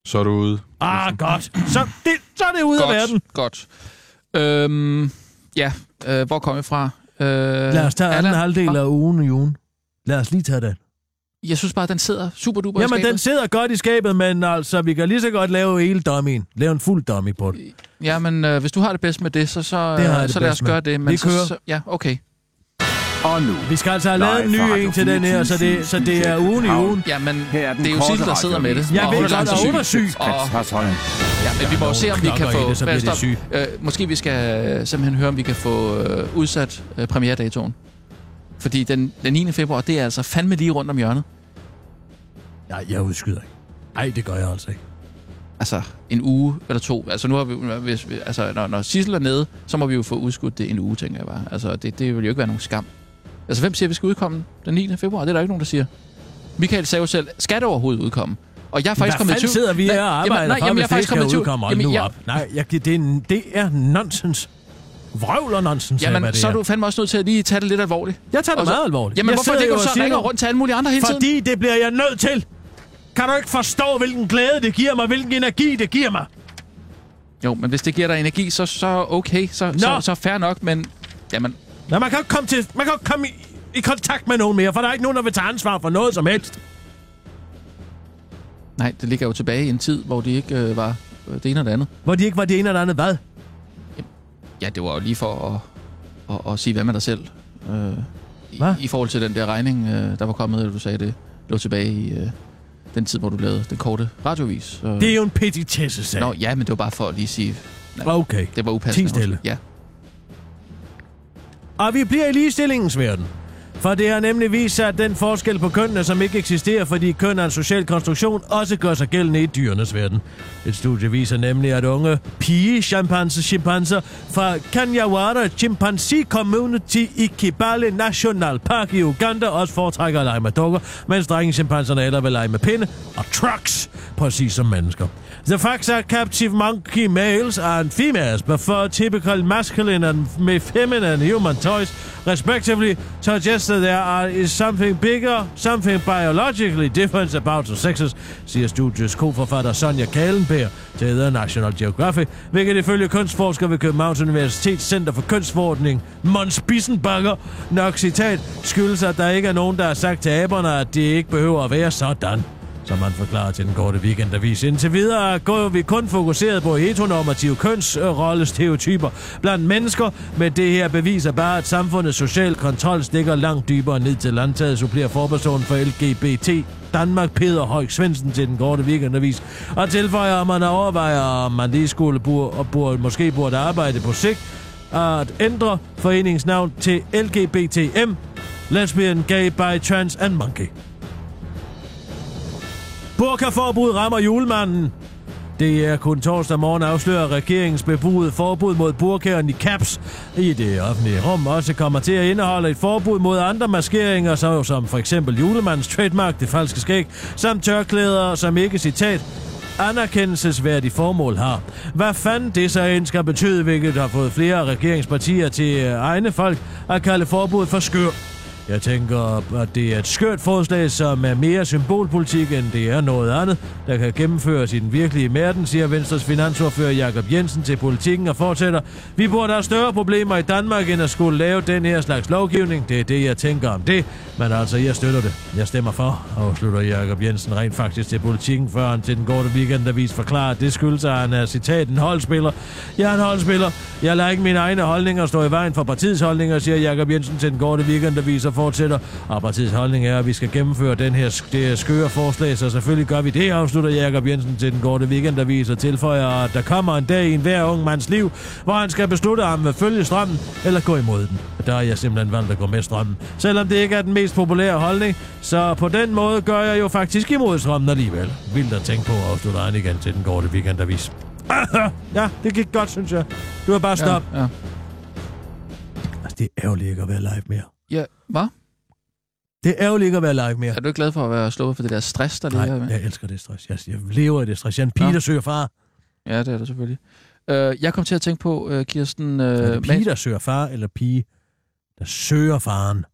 Så er du ude. Ah, godt. Så, det, så er det ude af verden. Godt. Øhm, ja, øh, hvor kom vi fra? Øh, Lad os tage anden halvdel af ugen i ugen. Lad os lige tage den. Jeg synes bare, den sidder super duper i Jamen, skabet. den sidder godt i skabet, men altså, vi kan lige så godt lave hele dummyen. Lave en fuld dummy på det. Jamen, øh, hvis du har det bedst med det, så, så, Det øh, det så lad os gøre med. det. Men Vi så, kører. Så, ja, okay. Og nu, Vi skal altså have lavet en ny en til den her, så det, så det er ugen i ugen. Her er den det er jo Sissel, der sidder med det. Jeg Og ved er godt, og hun er syg. Hørsholm. Ja, men vi må jo se, om vi kan i få... det, så bliver Hvad, de stop. syge. Øh, måske vi skal øh, simpelthen høre, om vi kan få øh, udsat øh, premierdatoen. Fordi den, den 9. februar, det er altså fandme lige rundt om hjørnet. Nej, jeg udskyder ikke. Nej, det gør jeg altså ikke. Altså, en uge eller to. Altså, nu har vi, hvis, vi- altså, når, når Sissel er nede, så må vi jo få udskudt det en uge, tænker jeg bare. Altså, det, det vil jo ikke være nogen skam. Altså, hvem siger, at vi skal udkomme den 9. februar? Det er der ikke nogen, der siger. Michael sagde jo selv, skal det overhovedet udkomme? Og jeg er faktisk kommet i tvivl. sidder vi Nej, her og arbejder jamen, nej, jamen, jeg er faktisk kommet i tvivl. Jamen, nu jeg, op. Nej, jeg, det, er, det er nonsens. Vrøvl og nonsens, Jamen, det så er du fandme også nødt til at lige tage det lidt alvorligt. Jeg tager det Og så- meget alvorligt. Jamen, jeg hvorfor det ikke og så siger ringer det. rundt til alle mulige andre hele tiden? Fordi det bliver jeg nødt til. Kan du ikke forstå, hvilken glæde det giver mig, hvilken energi det giver mig? Jo, men hvis det giver dig energi, så, så okay, så, så, så fair nok, men... Jamen, Ja, man kan ikke komme, til, man kan ikke komme i, i kontakt med nogen mere, for der er ikke nogen, der vil tage ansvar for noget som helst. nej, det ligger jo tilbage i en tid, hvor de ikke øh, var øh, det ene og det andet. Hvor de ikke var det ene eller andet hvad? Ja, det var jo lige for at, at, at sige, hvad med dig selv. Øh, i, Hvad? I forhold til den der regning, øh, der var kommet, du sagde, det lå tilbage i øh, den tid, hvor du lavede den korte radiovis. Øh, Det er jo en petitesse-sag. Nå, ja, men det var bare for at lige sige, Okay. det var upassende. Stille. Ja. Og vi bliver i ligestillingens verden. For det har nemlig vist sig, at den forskel på kønnene, som ikke eksisterer, fordi køn er en social konstruktion, også gør sig gældende i dyrenes verden. Et studie viser nemlig, at unge pige-chimpanser chimpanser fra Kanyawara Chimpanzee Community i Kibale National Park i Uganda også foretrækker at lege med dukker, mens drenge-chimpanserne eller vil lege med pinde og trucks, præcis som mennesker. The facts are captive monkey males and females prefer typical masculine and feminine human toys, respectively, suggest that there are, is something bigger, something biologically different about the sexes, siger studiets koforfatter Sonja Kalenberg til The National Geographic, hvilket ifølge kunstforsker ved Københavns Universitets Center for Kønsforskning, Mons Bissenbakker, nok citat, skyldes, at der ikke er nogen, der har sagt til aberne, at det ikke behøver at være sådan som man forklarede til den korte weekendavis. Indtil videre går vi kun fokuseret på heteronormative kønsrollestereotyper blandt mennesker, men det her beviser bare, at samfundets social kontrol stikker langt dybere ned til landtaget, supplerer forpersonen for LGBT Danmark, Peter Højk Svendsen til den korte weekendavis, og tilføjer, at man overvejer, om man lige skulle burde, og burde, måske burde arbejde på sigt, at ændre foreningens navn til LGBTM, Lesbian, Gay, Bi, Trans and Monkey. Burkaforbud rammer julemanden. Det er kun torsdag morgen afslører regeringens bebudede forbud mod burkæren i caps i det offentlige rum også kommer til at indeholde et forbud mod andre maskeringer, så som for eksempel julemandens trademark, det falske skæg, samt tørklæder, som ikke citat anerkendelsesværdige formål har. Hvad fanden det så end skal betyde, hvilket har fået flere regeringspartier til øh, egne folk at kalde forbuddet for skør. Jeg tænker, at det er et skørt forslag, som er mere symbolpolitik, end det er noget andet, der kan gennemføres i den virkelige verden, siger Venstres finansordfører Jakob Jensen til politikken og fortsætter. Vi burde have større problemer i Danmark, end at skulle lave den her slags lovgivning. Det er det, jeg tænker om det. Men altså, jeg støtter det. Jeg stemmer for, afslutter Jakob Jensen rent faktisk til politikken, før han til den korte weekendavis forklarer, at det skyldes, at han er citat en holdspiller. Jeg er en holdspiller. Jeg lader ikke mine egne holdninger stå i vejen for partiets holdninger, siger Jakob Jensen til den korte weekendavis og fortsætter. Og partiets holdning er, at vi skal gennemføre den her, det her skøre forslag, så selvfølgelig gør vi det, afslutter Jakob Jensen til den korte weekendavis og tilføjer, at der kommer en dag i enhver ung mands liv, hvor han skal beslutte, om han vil følge strømmen eller gå imod den. Og der har jeg simpelthen valgt at gå med strømmen. Selvom det ikke er den mest populære holdning, så på den måde gør jeg jo faktisk imod strømmen alligevel. Vildt at tænke på, afslutter han igen til den korte weekendavis. ja, det gik godt, synes jeg. Du har bare stop. Ja, ja. Altså, det er ærgerligt ikke at være live mere. Ja. Hvad? Det er ærgerligt ikke at være live mere. Er du ikke glad for at være sluppet for det der stress, der Nej, ligger med? jeg elsker det stress. Jeg, jeg lever i det stress. Jeg er en pige, Nå. der søger far. Ja, det er det selvfølgelig. Uh, jeg kom til at tænke på, uh, Kirsten... Uh, Er det pige, der søger far, eller pige, der søger faren?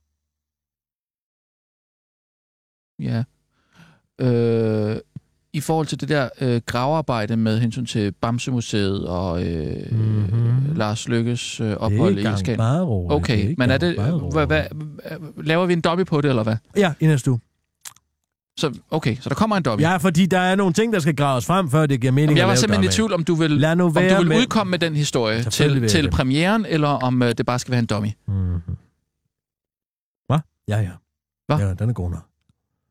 Ja. Øh, I forhold til det der øh, gravearbejde med hensyn til Bamsemuseet og øh, Mhm. mm-hmm. Lars Lykkes øh, ophold i Skagen. bare roligt. Okay, ikke men er det, hvad, hvad, laver vi en dobby på det, eller hvad? Ja, i næste uge. Så, okay, så der kommer en dummy. Ja, fordi der er nogle ting, der skal graves frem, før det giver mening Jamen, jeg var simpelthen i tvivl, om du vil, Lad nu om du vil med- udkomme med den historie til, til det. premieren, eller om øh, det bare skal være en dummy. Mm-hmm. Hvad? Ja, ja. Hvad? Ja, den er god nok.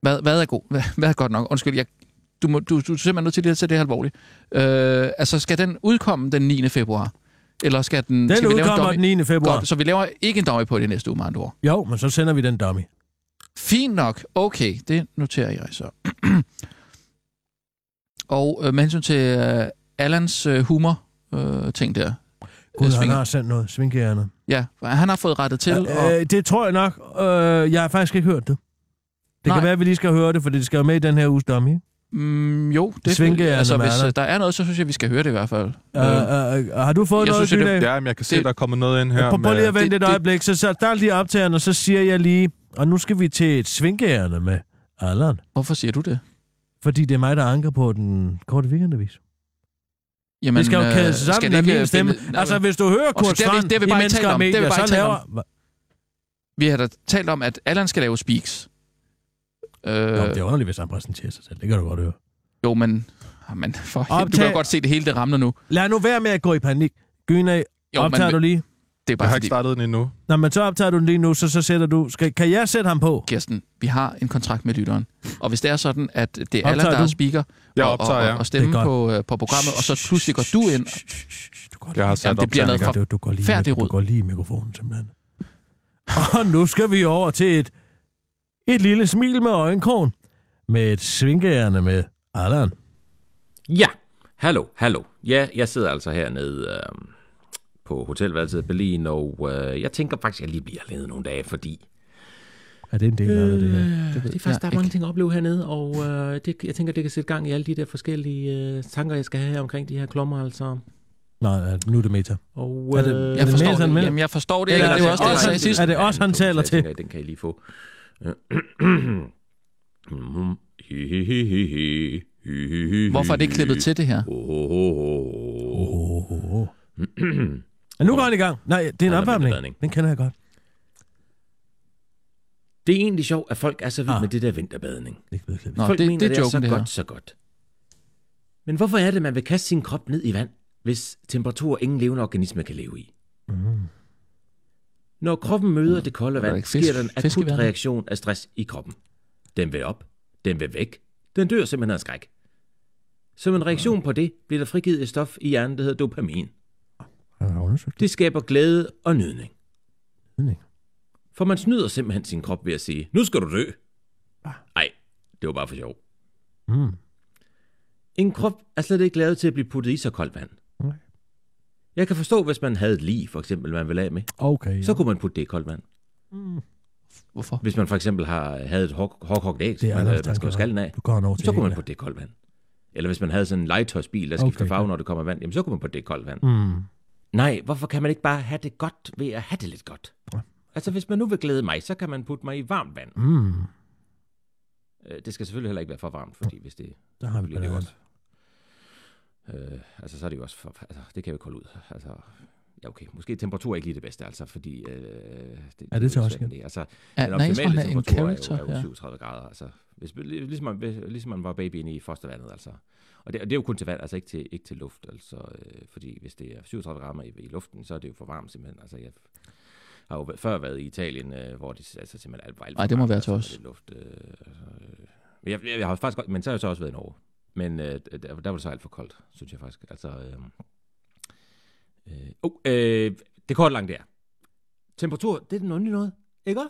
Hvad, hvad er god? Hvad, hvad er godt nok? Undskyld, jeg, du, må, du, du er simpelthen nødt til at tage det her alvorligt. Øh, altså, skal den udkomme den 9. februar? Eller skal den... Den skal vi lave en dummy? den 9. februar. Godt, så vi laver ikke en dummy på det næste uge, med andre ord. Jo, men så sender vi den dummy. Fint nok. Okay, det noterer jeg så. og øh, med hensyn til øh, Allans øh, humor øh, ting der. Gud, øh, han har sendt noget. Svinkejernet. Ja, han har fået rettet til. og, Øh, det tror jeg nok. Øh, jeg har faktisk ikke hørt det. Det Nej. kan være, at vi lige skal høre det, for det skal jo med i den her uges dummy. Mm, jo, det Svinkejernet altså, hvis øh, der er noget, så synes jeg, vi skal høre det i hvert fald. Øh, øh, øh, har du fået jeg noget, synes, det-? Ja, men jeg kan se, Det- der er kommet noget ind her. Prøv, prøv lige at vente det- et det- øjeblik, så, så der er lige optageren, og så siger jeg lige, og nu skal vi til et svinkærende med Allan, Hvorfor siger du det? fordi det er mig, der anker på den korte weekendavis. Jamen, det skal jo kædes skal sammen det af ikke min stemme. finde- Altså, hvis du hører Kurt det vi- Strand det har vi i bare ikke Mennesker og. Det vi Medier, bare så laver... Vi har da talt om, at Allan skal lave speaks. Øh, Jo, det er underligt, hvis han præsenterer sig selv. Det kan du godt høre. jo, men... Jamen, for, du Optag- kan jo godt se, det hele det ramler nu. Lad nu være med at gå i panik. Gyna, Jo, optager men- du lige? Det er Jeg bare har fordi, ikke startet den endnu. Nå, men så optager du den lige nu, så, så sætter du... Skal, kan jeg sætte ham på? Kirsten, vi har en kontrakt med lytteren. Og hvis det er sådan, at det er Allan, der du? er speaker, Jeg og, optager, og, og, og stemme på, øh, på programmet, og så pludselig går du ind. Du går Jeg har sat Jamen, det bliver noget for- du, du, går lige, du går lige i mikrofonen, simpelthen. Og nu skal vi over til et, et lille smil med øjenkrogen. Med et svinkærende med Allan. Ja, hallo, hallo. Ja, jeg sidder altså hernede øh, på hotelværelset i Berlin, og øh, jeg tænker faktisk, at jeg lige bliver hernede nogle dage, fordi Er det en del af det her? øh, det er faktisk, der er mange ting at opleve hernede, og øh, det, jeg tænker, det kan sætte gang i alle de der forskellige øh, tanker, jeg skal have her omkring de her klommer, altså. Nej, nu er det meta. Og, Er det- øh, er Jeg det forstår mere sådan det. Jamen, jeg forstår det. Eller det er også det, jeg også er det også, han den taler jeg til? Den kan I lige få. Hvorfor er det klippet til det her? Nu går han i gang. Nej, det er en opvarmning. Den kender jeg godt. Det er egentlig sjovt, at folk er så vilde Ah. med det der vinterbadning. Er ikke. Nå, Folk det, mener, det er det er joken, så det her. godt, så godt. Men hvorfor er det, man vil kaste sin krop ned i vand, hvis temperatur ingen levende organisme kan leve i? Mm. Når kroppen møder det kolde vand, fisk- sker der en akut reaktion af stress i kroppen. Den vil op, den vil væk, den dør simpelthen af skræk. Som en reaktion på det, bliver der frigivet et stof i hjernen, der hedder dopamin. Det. Skaber glæde og nydning. Nydning. For man snyder simpelthen sin krop ved at sige, nu skal du dø. Ah. Nej, det var bare for sjov. Mm. En krop er slet ikke lavet til at blive puttet i så koldt vand. Jeg kan forstå, hvis man havde et lig, for eksempel, man vil af med, Okay, ja. så kunne man putte det i koldt vand. Mm. Hvorfor? Hvis man for eksempel har havde et hård- hårdkogt æg, er man, man skal skallen af, så kunne man putte det i koldt vand. Eller hvis man havde sådan en legetøjsbil, der skifter Okay, farve, når det kommer vand, jamen så kunne man putte det i koldt vand. Mm. Nej, hvorfor kan man ikke bare have det godt ved at have det lidt godt? Ja. Altså, hvis man nu vil glæde mig, så kan man putte mig i varmt vand. Mm. Øh, Det skal selvfølgelig heller ikke være for varmt, fordi hvis det Der har vi bliver det også... Øh, altså, så er det jo også... For, altså, det kan jo ikke holde ud. Altså, ja, okay. Måske temperatur er ikke lige det bedste, altså, fordi... Øh, det, Er det til med det. Altså, Ja, den nej, jeg optimale er en temperatur er character jo, er jo her. 37 grader. Altså, hvis, ligesom, man, ligesom man var baby inde i fostervandet, altså. Og det, og det er jo kun til vand, altså ikke til, ikke til luft. Altså, øh, fordi hvis det er 37 grader i, i luften, så er det jo for varmt simpelthen. Altså, jeg har jo før været i Italien, øh, hvor det altså, simpelthen alt var alt for Ej, det må varmt, være til altså, os. Luft, øh, altså, øh. Men jeg, jeg, jeg, har faktisk godt, men så har jeg så også været i Norge. Men øh, der, der var det så alt for koldt, synes jeg faktisk. Altså, øh, øh, oh, øh, det korte langt der. Temperatur, det er den onde noget, ikke?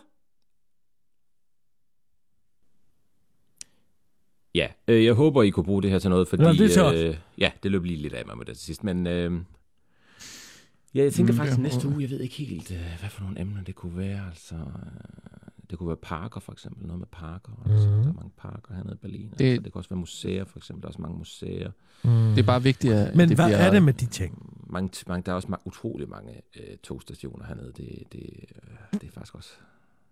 Ja, øh, jeg håber, I kunne bruge det her til noget, fordi... Ja, det er øh, ja, det løb lige lidt af mig med det til sidst, men... Øh, ja, jeg tænker Mm, faktisk ja. næste uge, jeg ved ikke helt, øh, hvad for nogle emner det kunne være, altså... Øh, det kunne være parker, for eksempel, noget med parker. Altså, Mhm. Der er mange parker hernede i Berlin. Det, Det- altså, det kan også være museer, for eksempel. Der er også mange museer. Mm. Det er bare vigtigt, at Men det hvad bliver... er det med de ting? Mange, mange, der er også utrolig mange øh, togstationer hernede. Det, det, øh, det er faktisk også...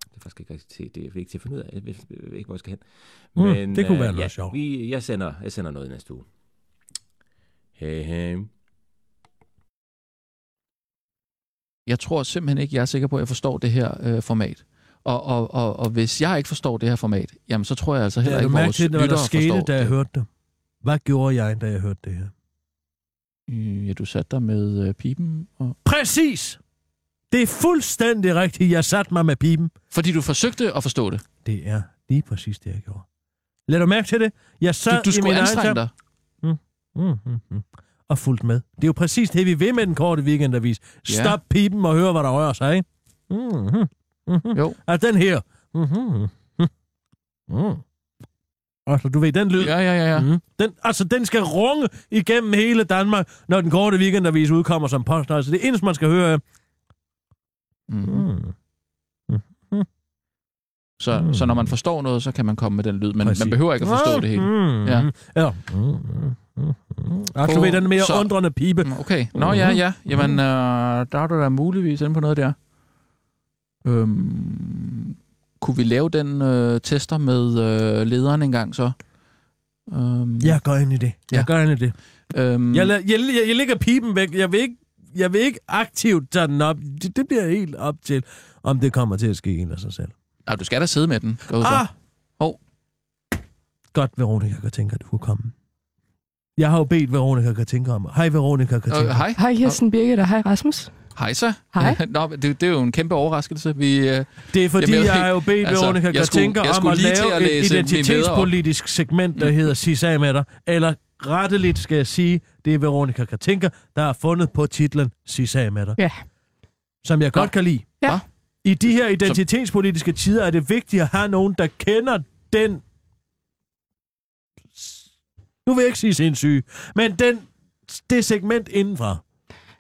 Det er faktisk ikke rigtig til, det er ikke til at finde ud af. Jeg ved, ikke, hvor jeg skal hen. Mm, det kunne være øh, noget ja, sjovt. Vi, jeg, sender, jeg sender noget i næste uge. Hey, hey. Jeg tror simpelthen ikke, jeg er sikker på, at jeg forstår det her øh, format. Og, og, og, og hvis jeg ikke forstår det her format, jamen så tror jeg altså heller Ja, ikke, vores til, hvad der lyttere skete, forstår da jeg det. hørte det. Hvad gjorde jeg, da jeg hørte det her? Ja, du satte dig med øh, pipen. Og... Præcis! Det er fuldstændig rigtigt. Jeg satte mig med pipen. Fordi du forsøgte at forstå det. Det er lige præcis det, jeg gjorde. Lad du mærke til det? Jeg sad Du, du i skulle min egen anstrenge dig. Mm, mm, mm. Og fulgt med. Det er jo præcis det, vi vil med den korte weekendavis. Ja. Stop pipen og hør, hvad der rører sig, ikke? Mm, mm, mm. Jo. Altså den her. Mm, mm, mm. Mm. Altså, du ved, den lyd. Ja, ja, ja. ja. Mm. Den, altså, den skal runge igennem hele Danmark, når den korte weekendavis udkommer som post. Altså, det eneste, man skal høre er... Mm. Mm. Så, Mm. så når man forstår noget, så kan man komme med den lyd. Men Præcis. man behøver ikke at forstå det hele. Mm. Ja. Ja. Mm, mm, mm, mm. Altså, du ved, den mere Så- undrende pibe. Mm, Okay. Nå, ja, ja. Jamen, øh, der er du da muligvis inde på noget der. Øhm, kunne vi lave den øh, tester med øh, lederen en gang så? Øhm, Jeg går ind i det. Jeg Ja. går ind i det. Øhm, Jeg, jeg, jeg, jeg lægger pipen væk. Jeg vil ikke, jeg vil ikke aktivt tage den op. Det, det bliver helt op til, om det kommer til at ske en af sig selv. ah, du skal da sidde med den. Gå ud Ah! Hov. Godt, Veronica kan tænke, at du kunne komme. Jeg har jo bedt Veronica kan tænke om. Hej, Veronica kan tænke. Øh, hej. Hej Kirsten Birgit og hej Rasmus. Hej så. Hej. Nå, det, det er jo en kæmpe overraskelse. Vi, øh, Det er fordi, Jamen, jeg, jeg har jo bedt altså, Veronica jeg kan skulle- tænke jeg om skulle at lave at et identitetspolitisk segment, der hedder Sis af med dig. Eller retteligt skal jeg sige, det er Veronica kan tænke, der har fundet på titlen Sis af med dig. Ja. Som jeg godt kan lide. Ja. I de her identitetspolitiske tider er det vigtigt at have nogen, der kender den... Nu vil jeg ikke sige sindssyge, men den, det segment indenfra.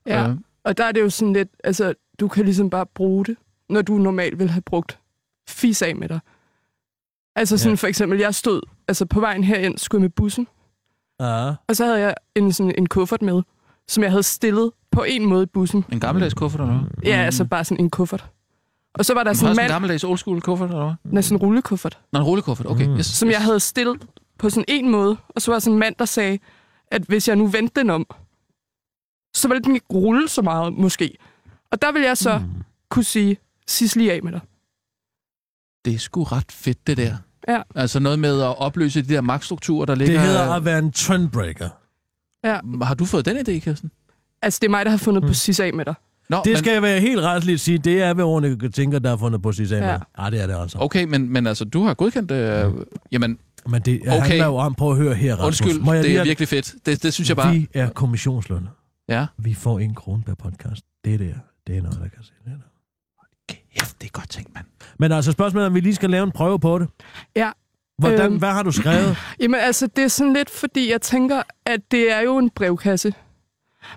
Ja, Øh. Og der er det jo sådan lidt, altså, du kan ligesom bare bruge det, når du normalt ville have brugt fis af med dig. Altså sådan Ja. for eksempel, jeg stod, altså på vejen herind, skulle med bussen, Ja. og så havde jeg en, sådan en kuffert med, som jeg havde stillet på en måde i bussen. en gammeldags kuffert eller noget? Ja, altså bare sådan en kuffert. Og så var der sådan en sådan en mand, gammeldags old school kuffert eller hvad? med sådan en rullekuffert, Nå, en rullekuffert. Okay. Mm. Yes, som jeg havde stillet på sådan en måde, og så var der sådan en mand, der sagde, at hvis jeg nu vendte den om, så ville den ikke rulle så meget, måske. Og der vil jeg så Mm. kunne sige, sis lige af med dig. Det er sgu ret fedt, det der. Ja. Altså noget med at opløse de der magtstrukturer, der ligger... Det hedder at være en trendbreaker. Har du fået den idé, Kirsten? Altså, det er mig, der har fundet Mm. på sis af med dig. Nå, Det men, skal jeg være helt retsligt sige. Det er Veronica tænker, der har fundet på sit ja. Ja. ja, det er det altså. Okay, men, men altså, du har godkendt. Øh, jamen, Men det Okay. handler jo om, prøv at høre her, Rasmus. undskyld, Må jeg det lige er virkelig fedt. Det, det synes jeg bare... Vi er kommissionslønner. Ja. Vi får en krone per podcast. Det der, det er noget, der kan se. Det er noget. Kæft, det er godt tænkt, mand. Men altså spørgsmålet er, om vi lige skal lave en prøve på det. Ja. Hvordan, Øhm. hvad har du skrevet? Jamen, altså, det er sådan lidt, fordi jeg tænker, at det er jo en brevkasse.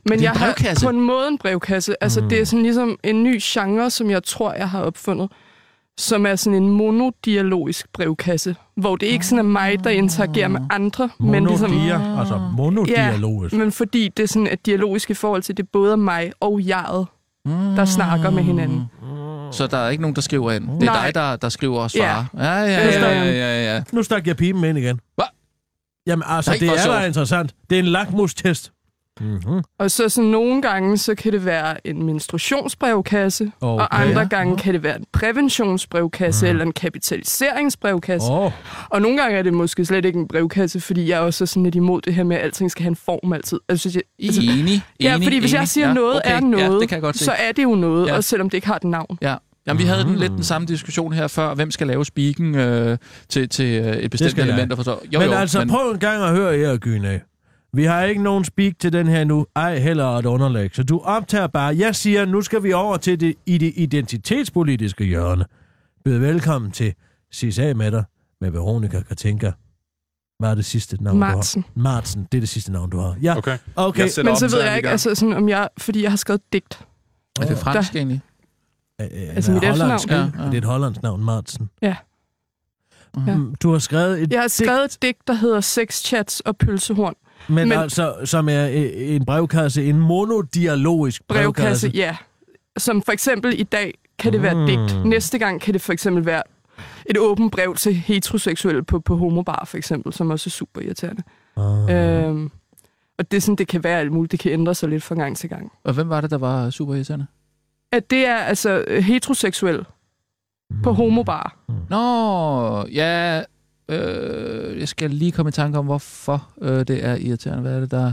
Men en jeg brevkasse? har på en måde en brevkasse. Altså, Mm. det er sådan ligesom en ny genre, som jeg tror, jeg har opfundet. Som er sådan en monodialogisk brevkasse. Hvor det ikke sådan er mig, der interagerer med andre. Men ligesom, Monodia, altså monodialogisk. men fordi det sådan er dialogisk i forhold til, det er både mig og jeget, der snakker med hinanden. Så der er ikke nogen, der skriver ind. Det er Nej. dig, der, der skriver og svarer. Ja. Ja, ja, ja, ja, ja, ja. Nu stak jeg pipen ind igen. Hvad? Jamen altså, Nej, det er da interessant. Det er en lakmustest. Mm-hmm. Og så sådan nogle gange, så kan det være en menstruationsbrevkasse, Okay. og andre gange kan det være en præventionsbrevkasse, mm. eller en kapitaliseringsbrevkasse. Åh, Og nogle gange er det måske slet ikke en brevkasse, fordi jeg også er sådan lidt imod det her med, at alting skal have en form altid. Altså, jeg, altså, Enig, enig, ja, fordi hvis jeg enig. siger, ja, noget okay. er noget, Ja, jeg så er det jo noget, Ja. også selvom det ikke har et navn. Ja. Jamen, vi havde den, Mm. lidt den samme diskussion her før. Hvem skal lave speaken øh, til, til øh, et bestemt jeg. element? Der forstår. Jo, men jo, altså, men, prøv en gang at høre her, Gyne. Vi har ikke nogen speak til den her nu, ej heller et underlæg. Så du optager bare. Jeg siger, nu skal vi over til det, i det identitetspolitiske hjørne. Byd velkommen til CSA med dig, med Veronica Katinka. Hvad er det sidste navn, Martsen. du har? Martsen, det er det sidste navn, du har. Ja, Okay. okay. Jeg sætter Men så ved jeg ikke, altså sådan, om jeg, fordi jeg har skrevet digt. er det fransk der- egentlig? Altså, mit efternavn? ja, Ja, ja. ja. Det er et hollandsk navn, Martsen. Ja. Ja. Mm, Du har skrevet et Jeg har digt, skrevet et digt, der hedder Sex Chats og Pølsehorn. Men, men- altså, som er øh, en brevkasse, en monodialogisk Brevkasse, ja. Som for eksempel i dag kan det være et digt. Mm. Næste gang kan det for eksempel være et åbent brev til heteroseksuelle på, på homobar, for eksempel, som også er super irriterende. Ah. Øhm, og det sådan, det kan være alt muligt. Det kan ændre sig lidt fra gang til gang. Og hvem var det, der var super irriterende? At det er altså heteroseksuel på homobar. Nå, ja... Øh, jeg skal lige komme i tanke om, hvorfor øh, det er irriterende. Hvad er det, der...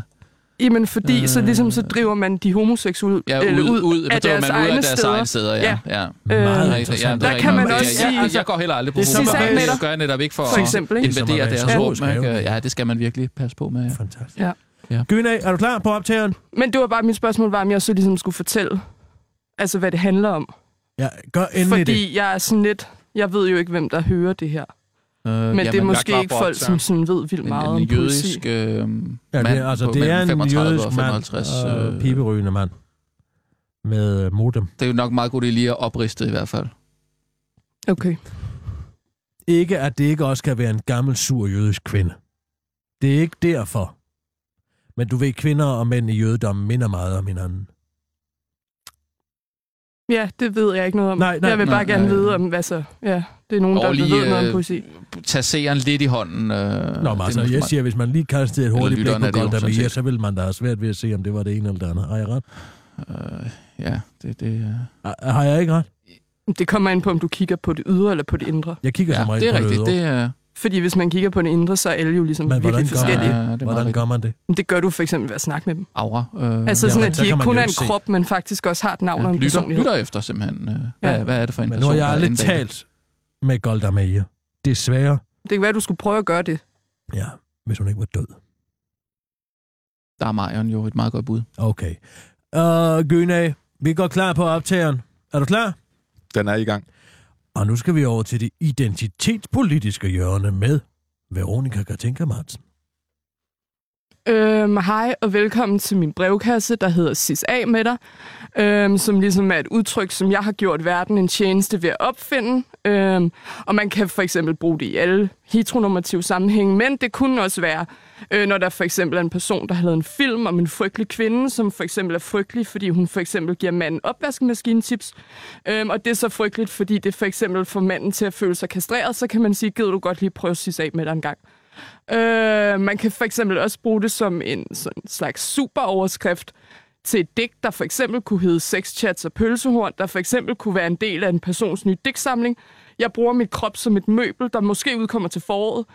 Jamen, fordi øh, så ligesom så driver man de homoseksuelle Ja, eller ud, ud, ud af deres, man ud af deres steder. egne steder. Ja, ja. ja. Øh, Meget interessant. der kan man også sige... Jeg, jeg går heller aldrig på være- Det gør jeg netop ikke for, For eksempel, at invadere er deres rum. Ja, det skal man virkelig passe på med. Fantastisk. Ja. Ja. Gyna, er du klar på optageren? Men det var bare mit spørgsmål, var, om jeg så ligesom skulle fortælle, altså hvad det handler om. Ja, gør endelig Fordi det. jeg er sådan lidt, jeg ved jo ikke, hvem der hører det her. Øh, Men det er måske ikke folk, som sådan ved vildt meget en, om en politi. jødisk øh, Ja, mand det, er- altså, på det er en 35 jødisk og mand, 55. øh, øh, piberygende mand, med øh, modem. Det er jo nok meget godt lige at opriste i hvert fald. Okay. Ikke, at det ikke også kan være en gammel, sur jødisk kvinde. Det er ikke derfor. Men du ved, kvinder og mænd i jødedommen minder meget om hinanden. Ja, det ved jeg ikke noget om. Nej, nej, jeg vil nej, bare gerne nej. vide om, hvad så... Ja, det er nogen, der Og lige, ved noget om øh, poesi. Tag seeren lidt i hånden. Øh, Nå, men altså, jeg nu- siger, hvis man lige kastede et hurtigt blik på Golda Meir, så vil man da have svært ved at se, om det var det ene eller det andet. Har jeg ret? Øh, ja, det... det øh. Har- Har jeg ikke ret? Det kommer ind på, om du kigger på det ydre eller på det indre. Jeg kigger ja, som regel det er på rigtigt. det, Det er, Fordi hvis man kigger på det indre, så er alle jo ligesom Men virkelig gør, forskellige. Ja, det hvordan gør man det? Men det gør du for eksempel ved at snakke med dem. aura. Øh, Altså Ja, sådan, men at de ikke kun er en se. krop, men faktisk også har et navn ja, og en lytter, personlighed. lytter efter simpelthen. Øh, hvad, Ja. hvad er det for en Men nu person, har jeg der er aldrig talt med Golda Meir. Desværre. Det kan være, at du skulle prøve at gøre det. Ja, hvis hun ikke var død. Der er Marion jo et meget godt bud. Okay. Uh, Gyna, vi går klar på optageren. Er du klar? Den er i gang. Og nu skal vi over til det identitetspolitiske hjørne med Veronika Katinka Madsen. Øhm, hej og velkommen til min brevkasse, der hedder Sis A med dig, øhm, som ligesom er et udtryk, som jeg har gjort verden en tjeneste ved at opfinde. Øhm, og man kan for eksempel bruge det i alle heteronormative sammenhænge, men det kunne også være, øh, når der for eksempel er en person, der har lavet en film om en frygtelig kvinde, som for eksempel er frygtelig, fordi hun for eksempel giver manden opvaskemaskinetips, Øhm, og det er så frygteligt, fordi det for eksempel får manden til at føle sig kastreret, så kan man sige, gider du godt lige prøve Sis A med dig en gang. Øh, man kan for eksempel også bruge det som en sådan slags superoverskrift til et digt, der for eksempel kunne hedde Sex Chats og Pølsehorn, der for eksempel kunne være en del af en persons nye digtsamling. Jeg bruger mit krop som et møbel, der måske udkommer til foråret.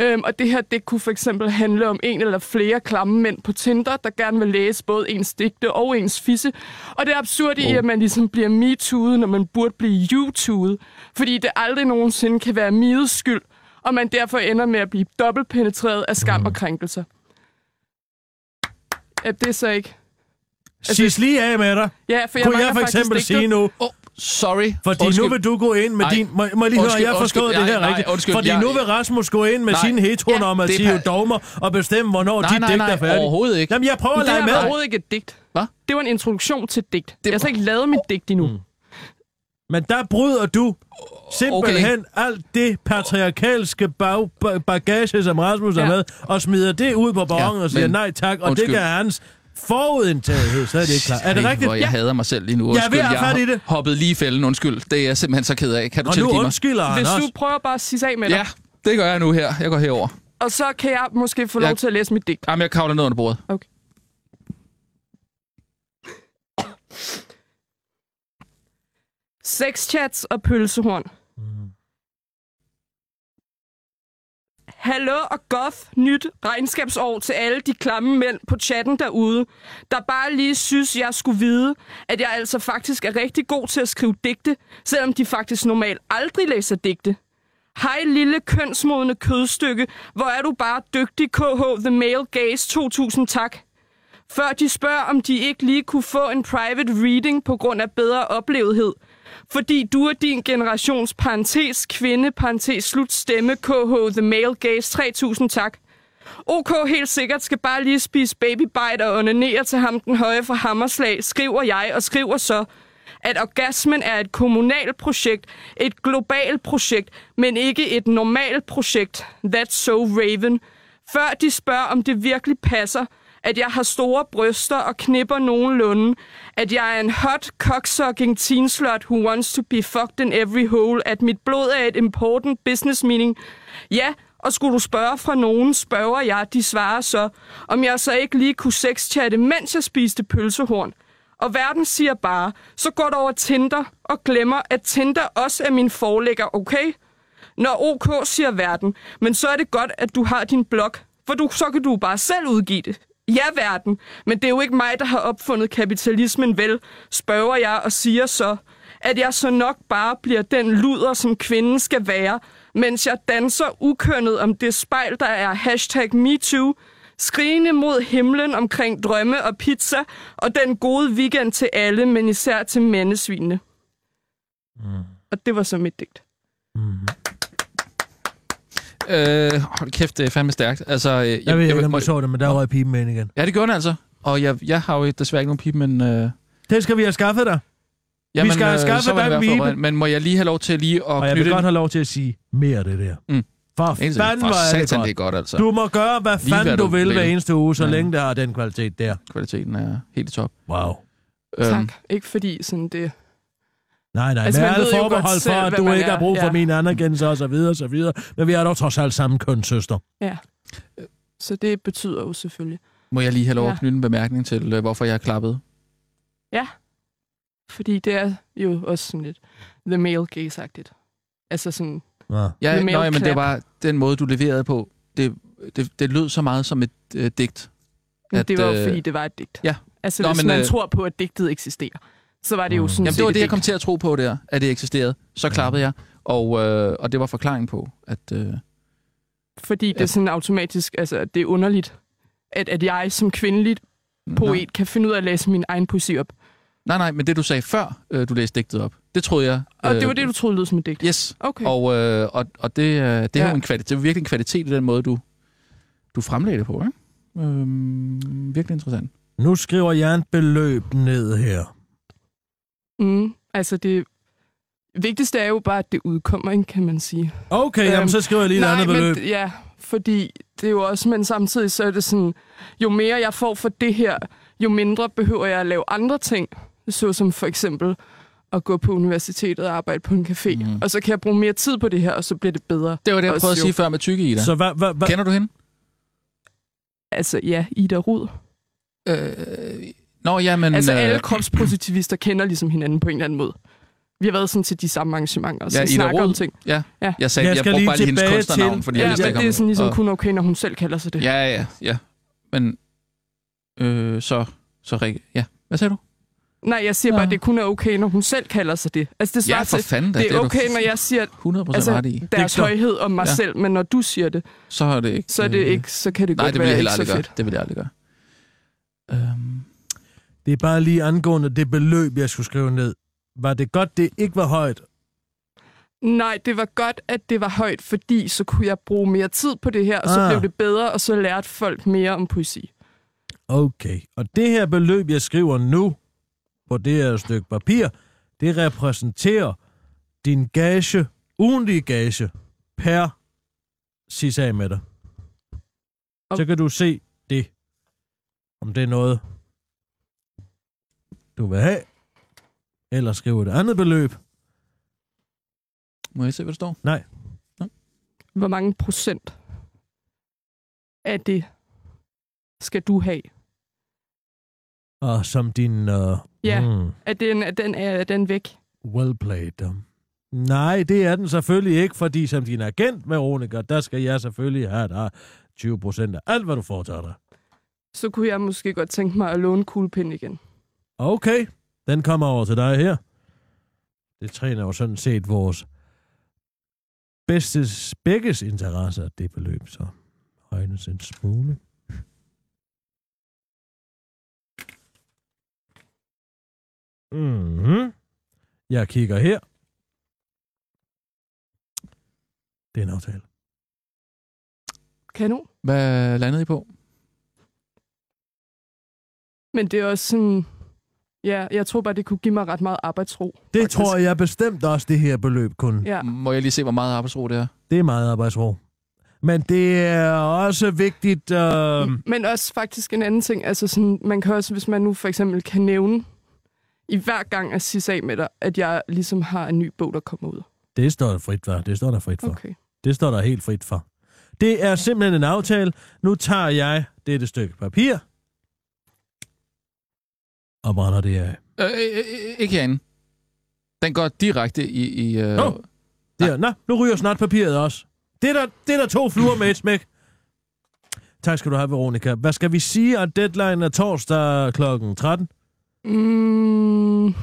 Øhm, og det her digt kunne for eksempel handle om en eller flere klamme mænd på Tinder, der gerne vil læse både ens digte og ens fisse. Og det er absurd i, at man ligesom bliver metooet, når man burde blive YouTube'et. Fordi det aldrig nogensinde kan være miets skyld, og man derfor ender med at blive dobbeltpenetreret af skam og krænkelser. Ja, det er så ikke... Altså, Sis lige af med dig. Ja, for jeg Kunne jeg for eksempel digtet. sige nu, Oh, sorry. fordi Undskyld. nu vil du gå ind med Ej. din... Må, må jeg lige høre, Undskyld, jeg har forstået undskyld. det her Nej, rigtigt. nej, undskyld. Fordi Jeg- nu vil Rasmus gå ind med Nej. sine heteronormative Ja, det er dogmer og bestemme, hvornår Nej, dit nej, digt nej, er færdigt. overhovedet ikke. Jamen, jeg prøver at Det lege med. var overhovedet ikke et digt. Hvad? Det var en introduktion til digt. Det... Jeg har så ikke lavet mit digt endnu. Mm. Men der bryder du simpelthen Okay. alt det patriarkalske bag, ba- bagage, som Rasmus ja. Ja. har med, og smider det ud på ballonen Ja, og siger men- nej tak, og Undskyld. det kan hans forudindtagethed, så er det ikke klar. Er det rigtigt? Hvor jeg hader mig selv lige nu. Jeg er ved Undskyld, i har det. hoppet lige i fælden. Undskyld. Det er jeg simpelthen så ked af. Kan du Og nu tilgive mig? undskylder han Hvis du prøver bare at sige af med dig, Ja, det gør jeg nu her. Jeg går herover. og så kan jeg måske få lov Jeg- til at læse mit digt. Jamen, jeg kravler ned under bordet. Okay. Sexchats og pølsehorn. Hallo og goth nyt regnskabsår til alle de klamme mænd på chatten derude, der bare lige synes, jeg skulle vide, at jeg altså faktisk er rigtig god til at skrive digte, selvom de faktisk normalt aldrig læser digte. Hej lille kønsmodende kødstykke, hvor er du bare dygtig KH The Male Gaze 2000 tak. Før de spørger, om de ikke lige kunne få en private reading på grund af bedre oplevethed. Fordi du er din generations parentes kvinde, parentes slut stemme, KH The Male Gaze 3000 tak. OK helt sikkert skal bare lige spise babybite og onanere til ham den høje fra hammerslag, skriver jeg og skriver så, at orgasmen er et kommunalt projekt, et globalt projekt, men ikke et normalt projekt. That's so Raven. Før de spørger, om det virkelig passer, at jeg har store bryster og knipper nogenlunde, at jeg er en hot, cocksucking teen slut who wants to be fucked in every hole, at mit blod er et important business meaning. Ja, og skulle du spørge fra nogen, spørger jeg, de svarer så, om jeg så ikke lige kunne sexchatte, mens jeg spiste pølsehorn. Og verden siger bare, så går du over Tinder og glemmer, at Tinder også er min forlægger, okay? Når OK siger verden, men så er det godt, at du har din blog, for du, så kan du bare selv udgive det. Ja, verden, men det er jo ikke mig, der har opfundet kapitalismen, vel, spørger jeg og siger så, at jeg så nok bare bliver den luder, som kvinden skal være, mens jeg danser ukønnet om det spejl, der er hashtag MeToo, skrigende mod himlen omkring drømme og pizza, og den gode weekend til alle, men især til mandesvinene. Mm. Og det var så mit digt. Øh, hold kæft, det er fandme stærkt. Altså, øh, jeg, Jeg ved ikke, jeg, om må- du så det, men der røg pipen med ind igen. Ja, det gjorde den altså. Og jeg, jeg har jo desværre ikke nogen pipe, men... Øh, Den skal vi have skaffet dig. vi skal have skaffet så var det dig en pibe. Men må jeg lige have lov til lige at Og jeg knytte... vil godt have lov til at sige mere af det der. Mm. For fanden, hvor er det godt. det er godt, altså. Du må gøre, hvad Lige fanden hvad du du vil vil. hver eneste uge, så Ja. længe det har den kvalitet der. Kvaliteten er helt i top. Wow. Tak. Øhm, Ikke fordi sådan det... Nej, nej, Altså, med alle forbehold for, at du ikke er. har brug for Ja. min anerkendelse og så videre og så videre. Men vi er dog trods alt samme kønssøster. Ja. Så det betyder jo selvfølgelig. må jeg lige have lov Ja. at knytte en bemærkning til, øh, hvorfor jeg klappet? Ja. Fordi det er jo også sådan lidt the male gaze-agtigt. Altså sådan... Ja. Ja, nøj, men det var den måde, du leverede på. Det, det, det lød så meget som et øh, digt. Men At, det var jo øh, fordi, det var et digt. Ja. Altså, Nå, hvis men, man øh, tror på, at digtet eksisterer, så var det jo sådan Jamen, det var et det, jeg kom til at tro på der, at det eksisterede. Så klappede jeg, og, øh, og det var forklaring på, at... Øh, Fordi det er sådan automatisk, altså det er underligt, at, at jeg som kvindelig poet kan finde ud af at læse min egen poesi op. nej, nej, men det du sagde før, øh, du læste digtet op, det troede jeg... Og det var det, du troede lød som et digt? Yes. Okay. Og, øh, og, og det, øh, det er Ja. jo en kvalitet, det er virkelig en kvalitet i den måde, du, du fremlagde det på, ikke? Øhm, virkelig interessant. Nu skriver jeg en beløb ned her. Mm, altså det vigtigste er jo bare, at det udkommer, ikke, kan man sige. Okay, jamen, så skriver jeg lige et nej, andet beløb. Men, ja, fordi det er jo også, men samtidig så er det sådan, jo mere jeg får for det her, jo mindre behøver jeg at lave andre ting, såsom for eksempel at gå på universitetet og arbejde på en café. Mm. Og så kan jeg bruge mere tid på det her, og så bliver det bedre. Det var det, jeg prøvede at jo. sige før med tykke Ida. Så hvad, hvad, hvad? Kender du hende? Altså, ja, Ida Rud. Øh, nå, ja, men... altså, øh, alle kropspositivister kender ligesom hinanden på en eller anden måde. Vi har været sådan til de samme arrangementer, og så Ja, snakker om ting. Ja, ja. jeg sagde, Jeg jeg, brugte lige bare lige hendes kunstnernavn, til- fordi Ja, jeg vidste men ikke, det er sådan ligesom og- kun okay, når hun selv kalder sig det. Ja, ja, ja. Men, øh, så, så Rikke, ja. Hvad sagde du? Nej, jeg siger bare, at det kun er okay, når hun selv kalder sig det. Altså, det Ja, svarer for til, fanden da, det er det er okay, når jeg siger 100% altså, ret i. deres Det er højhed om mig Ja. ja. selv, men når du siger det, Så er det ikke... så, er det øh, ikke, så kan det Nej, godt det vil jeg være ikke så aldrig gøre. fedt. Det vil jeg aldrig gøre. Øhm, Det er bare lige angående det beløb, jeg skulle skrive ned. Var det godt, det ikke var højt? Nej, det var godt, at det var højt, fordi så kunne jeg bruge mere tid på det her, og så Ah. blev det bedre, og så lærte folk mere om poesi. Okay. Og det her beløb, jeg skriver nu på det her stykke papir, det repræsenterer din gage, ugentlige gage, per sis af med dig. Så kan du se det, om det er noget, du vil have, eller skrive et andet beløb. må jeg se, hvad der står? Nej. Hvor mange procent af det skal du have? Og som din... Uh, Ja, mm, er den, er den, er den væk? well played. um. Nej, det er den selvfølgelig ikke, fordi som din agent, Veronica, der skal jeg selvfølgelig have dig 20 procent af alt, hvad du foretager dig. Så kunne jeg måske godt tænke mig at låne kuglepind igen. Okay, den kommer over til dig her. Det træner jo sådan set vores bedstes, begges interesse, at det beløb så højnes en smule. Mm-hmm. Jeg kigger her. Det er en aftale. Kanon. Hvad landede I på? Men det er også sådan... Ja, jeg tror bare, det kunne give mig ret meget arbejdsro. Det faktisk. tror jeg bestemt også, det her beløb kun. Ja. Må jeg lige se, hvor meget arbejdsro det er? Det er meget arbejdsro. Men det er også vigtigt... Øh... Men også faktisk en anden ting. Altså sådan, man kan også, hvis man nu for eksempel kan nævne i hver gang at sige af med dig, at jeg ligesom har en ny bog, der kommer ud. Det står der frit for. Det står der frit for. Okay. Det står der helt frit for. Det er simpelthen en aftale. Nu tager jeg dette stykke papir. Og brænder det af. Øh, øh, øh, ikke herinde. Den går direkte i... i øh, Nå. Der. Nå, nu ryger snart papiret også. Det er der, det er der to fluer med et smæk. Tak skal du have, Veronica. Hvad skal vi sige, at deadline er torsdag kl. 13? Mm,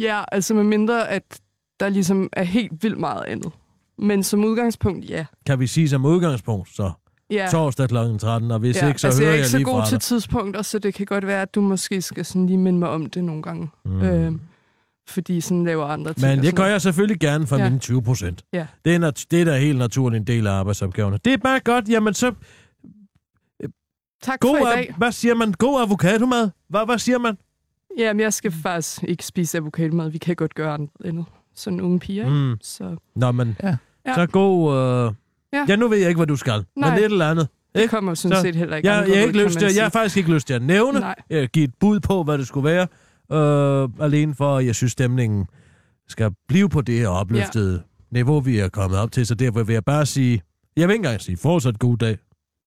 ja, altså med mindre, at der ligesom er helt vildt meget andet. Men som udgangspunkt, ja. Kan vi sige som udgangspunkt, så? Ja. Torsdag kl. 13, og hvis ja, ikke, så altså, hører jeg er jeg, ikke så lige god fra til dig. tidspunkter, så det kan godt være, at du måske skal sådan lige minde mig om det nogle gange. Mm. Øh, fordi sådan laver andre ting. Men og det gør jeg selvfølgelig gerne for Ja. mine 20 procent. Ja. Det er, nat- det er da helt naturligt en del af arbejdsopgaverne. Det er bare godt. Jamen så... Tak God, for i av- dag. Hvad siger man? God avocadomad? Hvad, hvad siger man? Jamen, jeg skal faktisk ikke spise avocadomad. Vi kan godt gøre andet. Sådan unge piger, ikke? Mm. Så Nå, men Ja. Ja. så god... Øh... Ja. Ja. nu ved jeg ikke, hvad du skal. Nej. Men et eller andet. det Ikke? kommer sådan Så set heller ikke Jeg, jeg, er ud, ikke lyst til, jeg har faktisk ikke lyst til at nævne, Nej. øh, give et bud på, hvad det skulle være, øh, alene for, at jeg synes, stemningen skal blive på det her opløftede ja. niveau, vi er kommet op til. Så derfor vil jeg bare sige, jeg vil ikke engang sige fortsat god dag,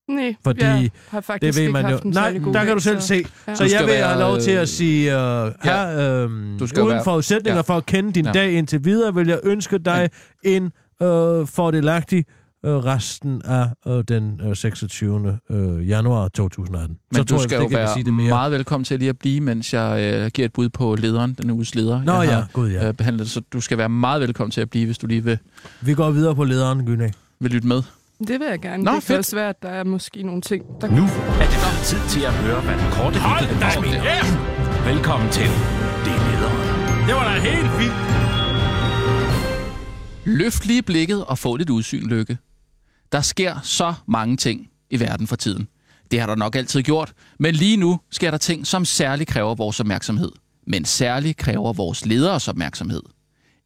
Nej, fordi jeg har faktisk det ved ikke man jo. Nej, der kan du selv så- se. Ja. Så jeg vil være, have lov til at sige, øh, ja. her, øh, Du skal uden være- forudsætninger ja. for at kende din Ja. dag indtil videre, vil jeg ønske dig en øh, fordelagtig øh, resten af øh, den øh, 26. Øh, januar 2018. Men så du tror skal jeg, jo være sige det mere. meget velkommen til lige at blive, mens jeg øh, giver et bud på lederen, den uges leder. Nå jeg ja, har, gud ja. øh, behandlet. Så du skal være meget velkommen til at blive, hvis du lige vil, Vi går videre på lederen, Gynæ. vil lytte med. Det vil jeg gerne. Nå, det kan fedt. også være, at der er måske nogle ting, der Nu er det nok tid til at høre, hvad den korte weekend da min Velkommen til Det er lederen. Det var da helt fint. Løft lige blikket og få lidt udsyn, Lykke. Der sker så mange ting i verden for tiden. Det har der nok altid gjort, men lige nu sker der ting, som særligt kræver vores opmærksomhed. Men særligt kræver vores lederes opmærksomhed.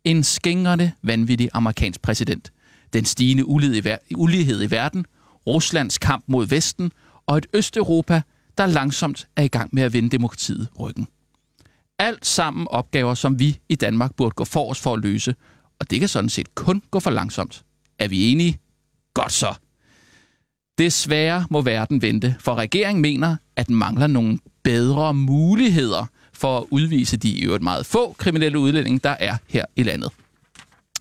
En skængrende, vanvittig amerikansk præsident. Den stigende ulighed i, ulighed i verden. Ruslands kamp mod Vesten. Og et Østeuropa, der langsomt er i gang med at vende demokratiet ryggen. Alt sammen opgaver, som vi i Danmark burde gå for os for at løse, og det kan sådan set kun gå for langsomt. Er vi enige? Godt så. Desværre må verden vente, for regeringen mener, at den mangler nogle bedre muligheder for at udvise de i øvrigt meget få kriminelle udlændinge, der er her i landet.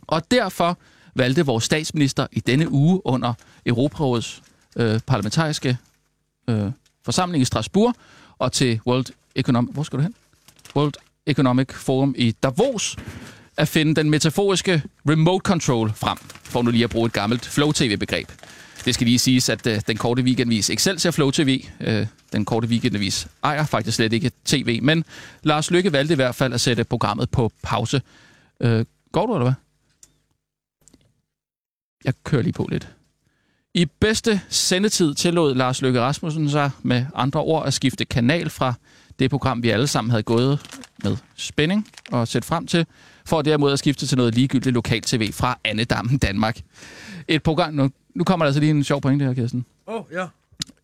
Og derfor valgte vores statsminister i denne uge under Europarådets øh, parlamentariske øh, forsamling i Strasbourg og til World Economic... Hvor skal du hen? World Economic Forum i Davos at finde den metaforiske remote control frem, for nu lige at bruge et gammelt Flow-TV-begreb. Det skal lige siges, at øh, den korte weekendvis Excelsior Flow TV, øh, den korte weekendvis ejer faktisk slet ikke tv, men Lars Lykke valgte i hvert fald at sætte programmet på pause. Øh, går du, eller hvad? Jeg kører lige på lidt. I bedste sendetid tillod Lars Løkke Rasmussen sig med andre ord at skifte kanal fra det program, vi alle sammen havde gået med spænding og set frem til, for derimod at skifte til noget ligegyldigt lokal-tv fra Annedammen Danmark. Et program... Nu, nu kommer der altså lige en sjov pointe her, Kirsten. Åh, oh, ja. Et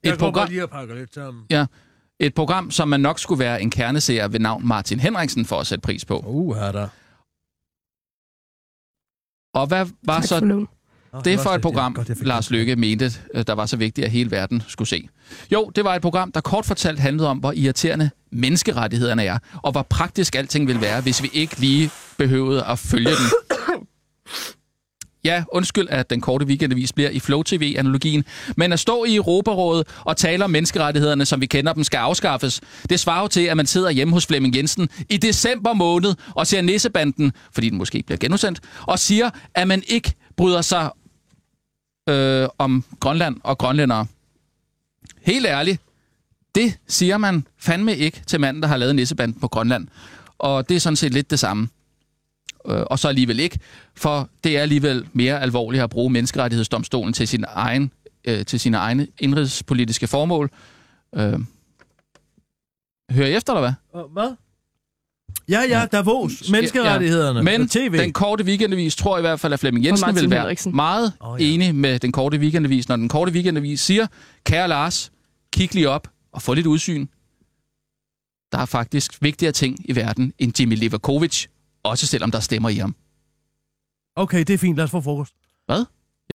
Jeg går program- lige og pakker lidt sammen. Ja, et program, som man nok skulle være en kerneseer ved navn Martin Henriksen for at sætte pris på. Uh, her der. Og hvad var Tak så for det var for et program, godt, Lars det. Løkke mente, øh, der var så vigtigt, at hele verden skulle se? Jo, det var et program, der kort fortalt handlede om, hvor irriterende menneskerettighederne er, og hvor praktisk alting vil være, hvis vi ikke lige behøvede at følge den. Ja, undskyld, at den korte weekendavis bliver i Flow TV-analogien, men at stå i Europarådet og tale om menneskerettighederne, som vi kender dem, skal afskaffes, det svarer jo til, at man sidder hjemme hos Flemming Jensen i december måned og ser Nissebanden, fordi den måske bliver genudsendt, og siger, at man ikke bryder sig øh, om Grønland og grønlændere. Helt ærligt, det siger man fandme ikke til manden, der har lavet Nissebanden på Grønland. Og det er sådan set lidt det samme. Øh, og så alligevel ikke, for det er alligevel mere alvorligt at bruge menneskerettighedsdomstolen til, sin egen, øh, til sine egne indrigspolitiske formål. Øh, hører I efter, eller hvad? Hvad? Ja, ja, Davos. Menneskerettighederne. Men TV. den korte weekendavis tror i hvert fald, at Flemming Jensen vil være Henriksen. meget oh, ja. ja. enig med den korte weekendavis, når den korte weekendavis siger, kære Lars, kig lige op og få lidt udsyn. Der er faktisk vigtigere ting i verden end Jimmy Livakovic, også selvom der stemmer i ham. Okay, det er fint. Lad os få frokost. Hvad?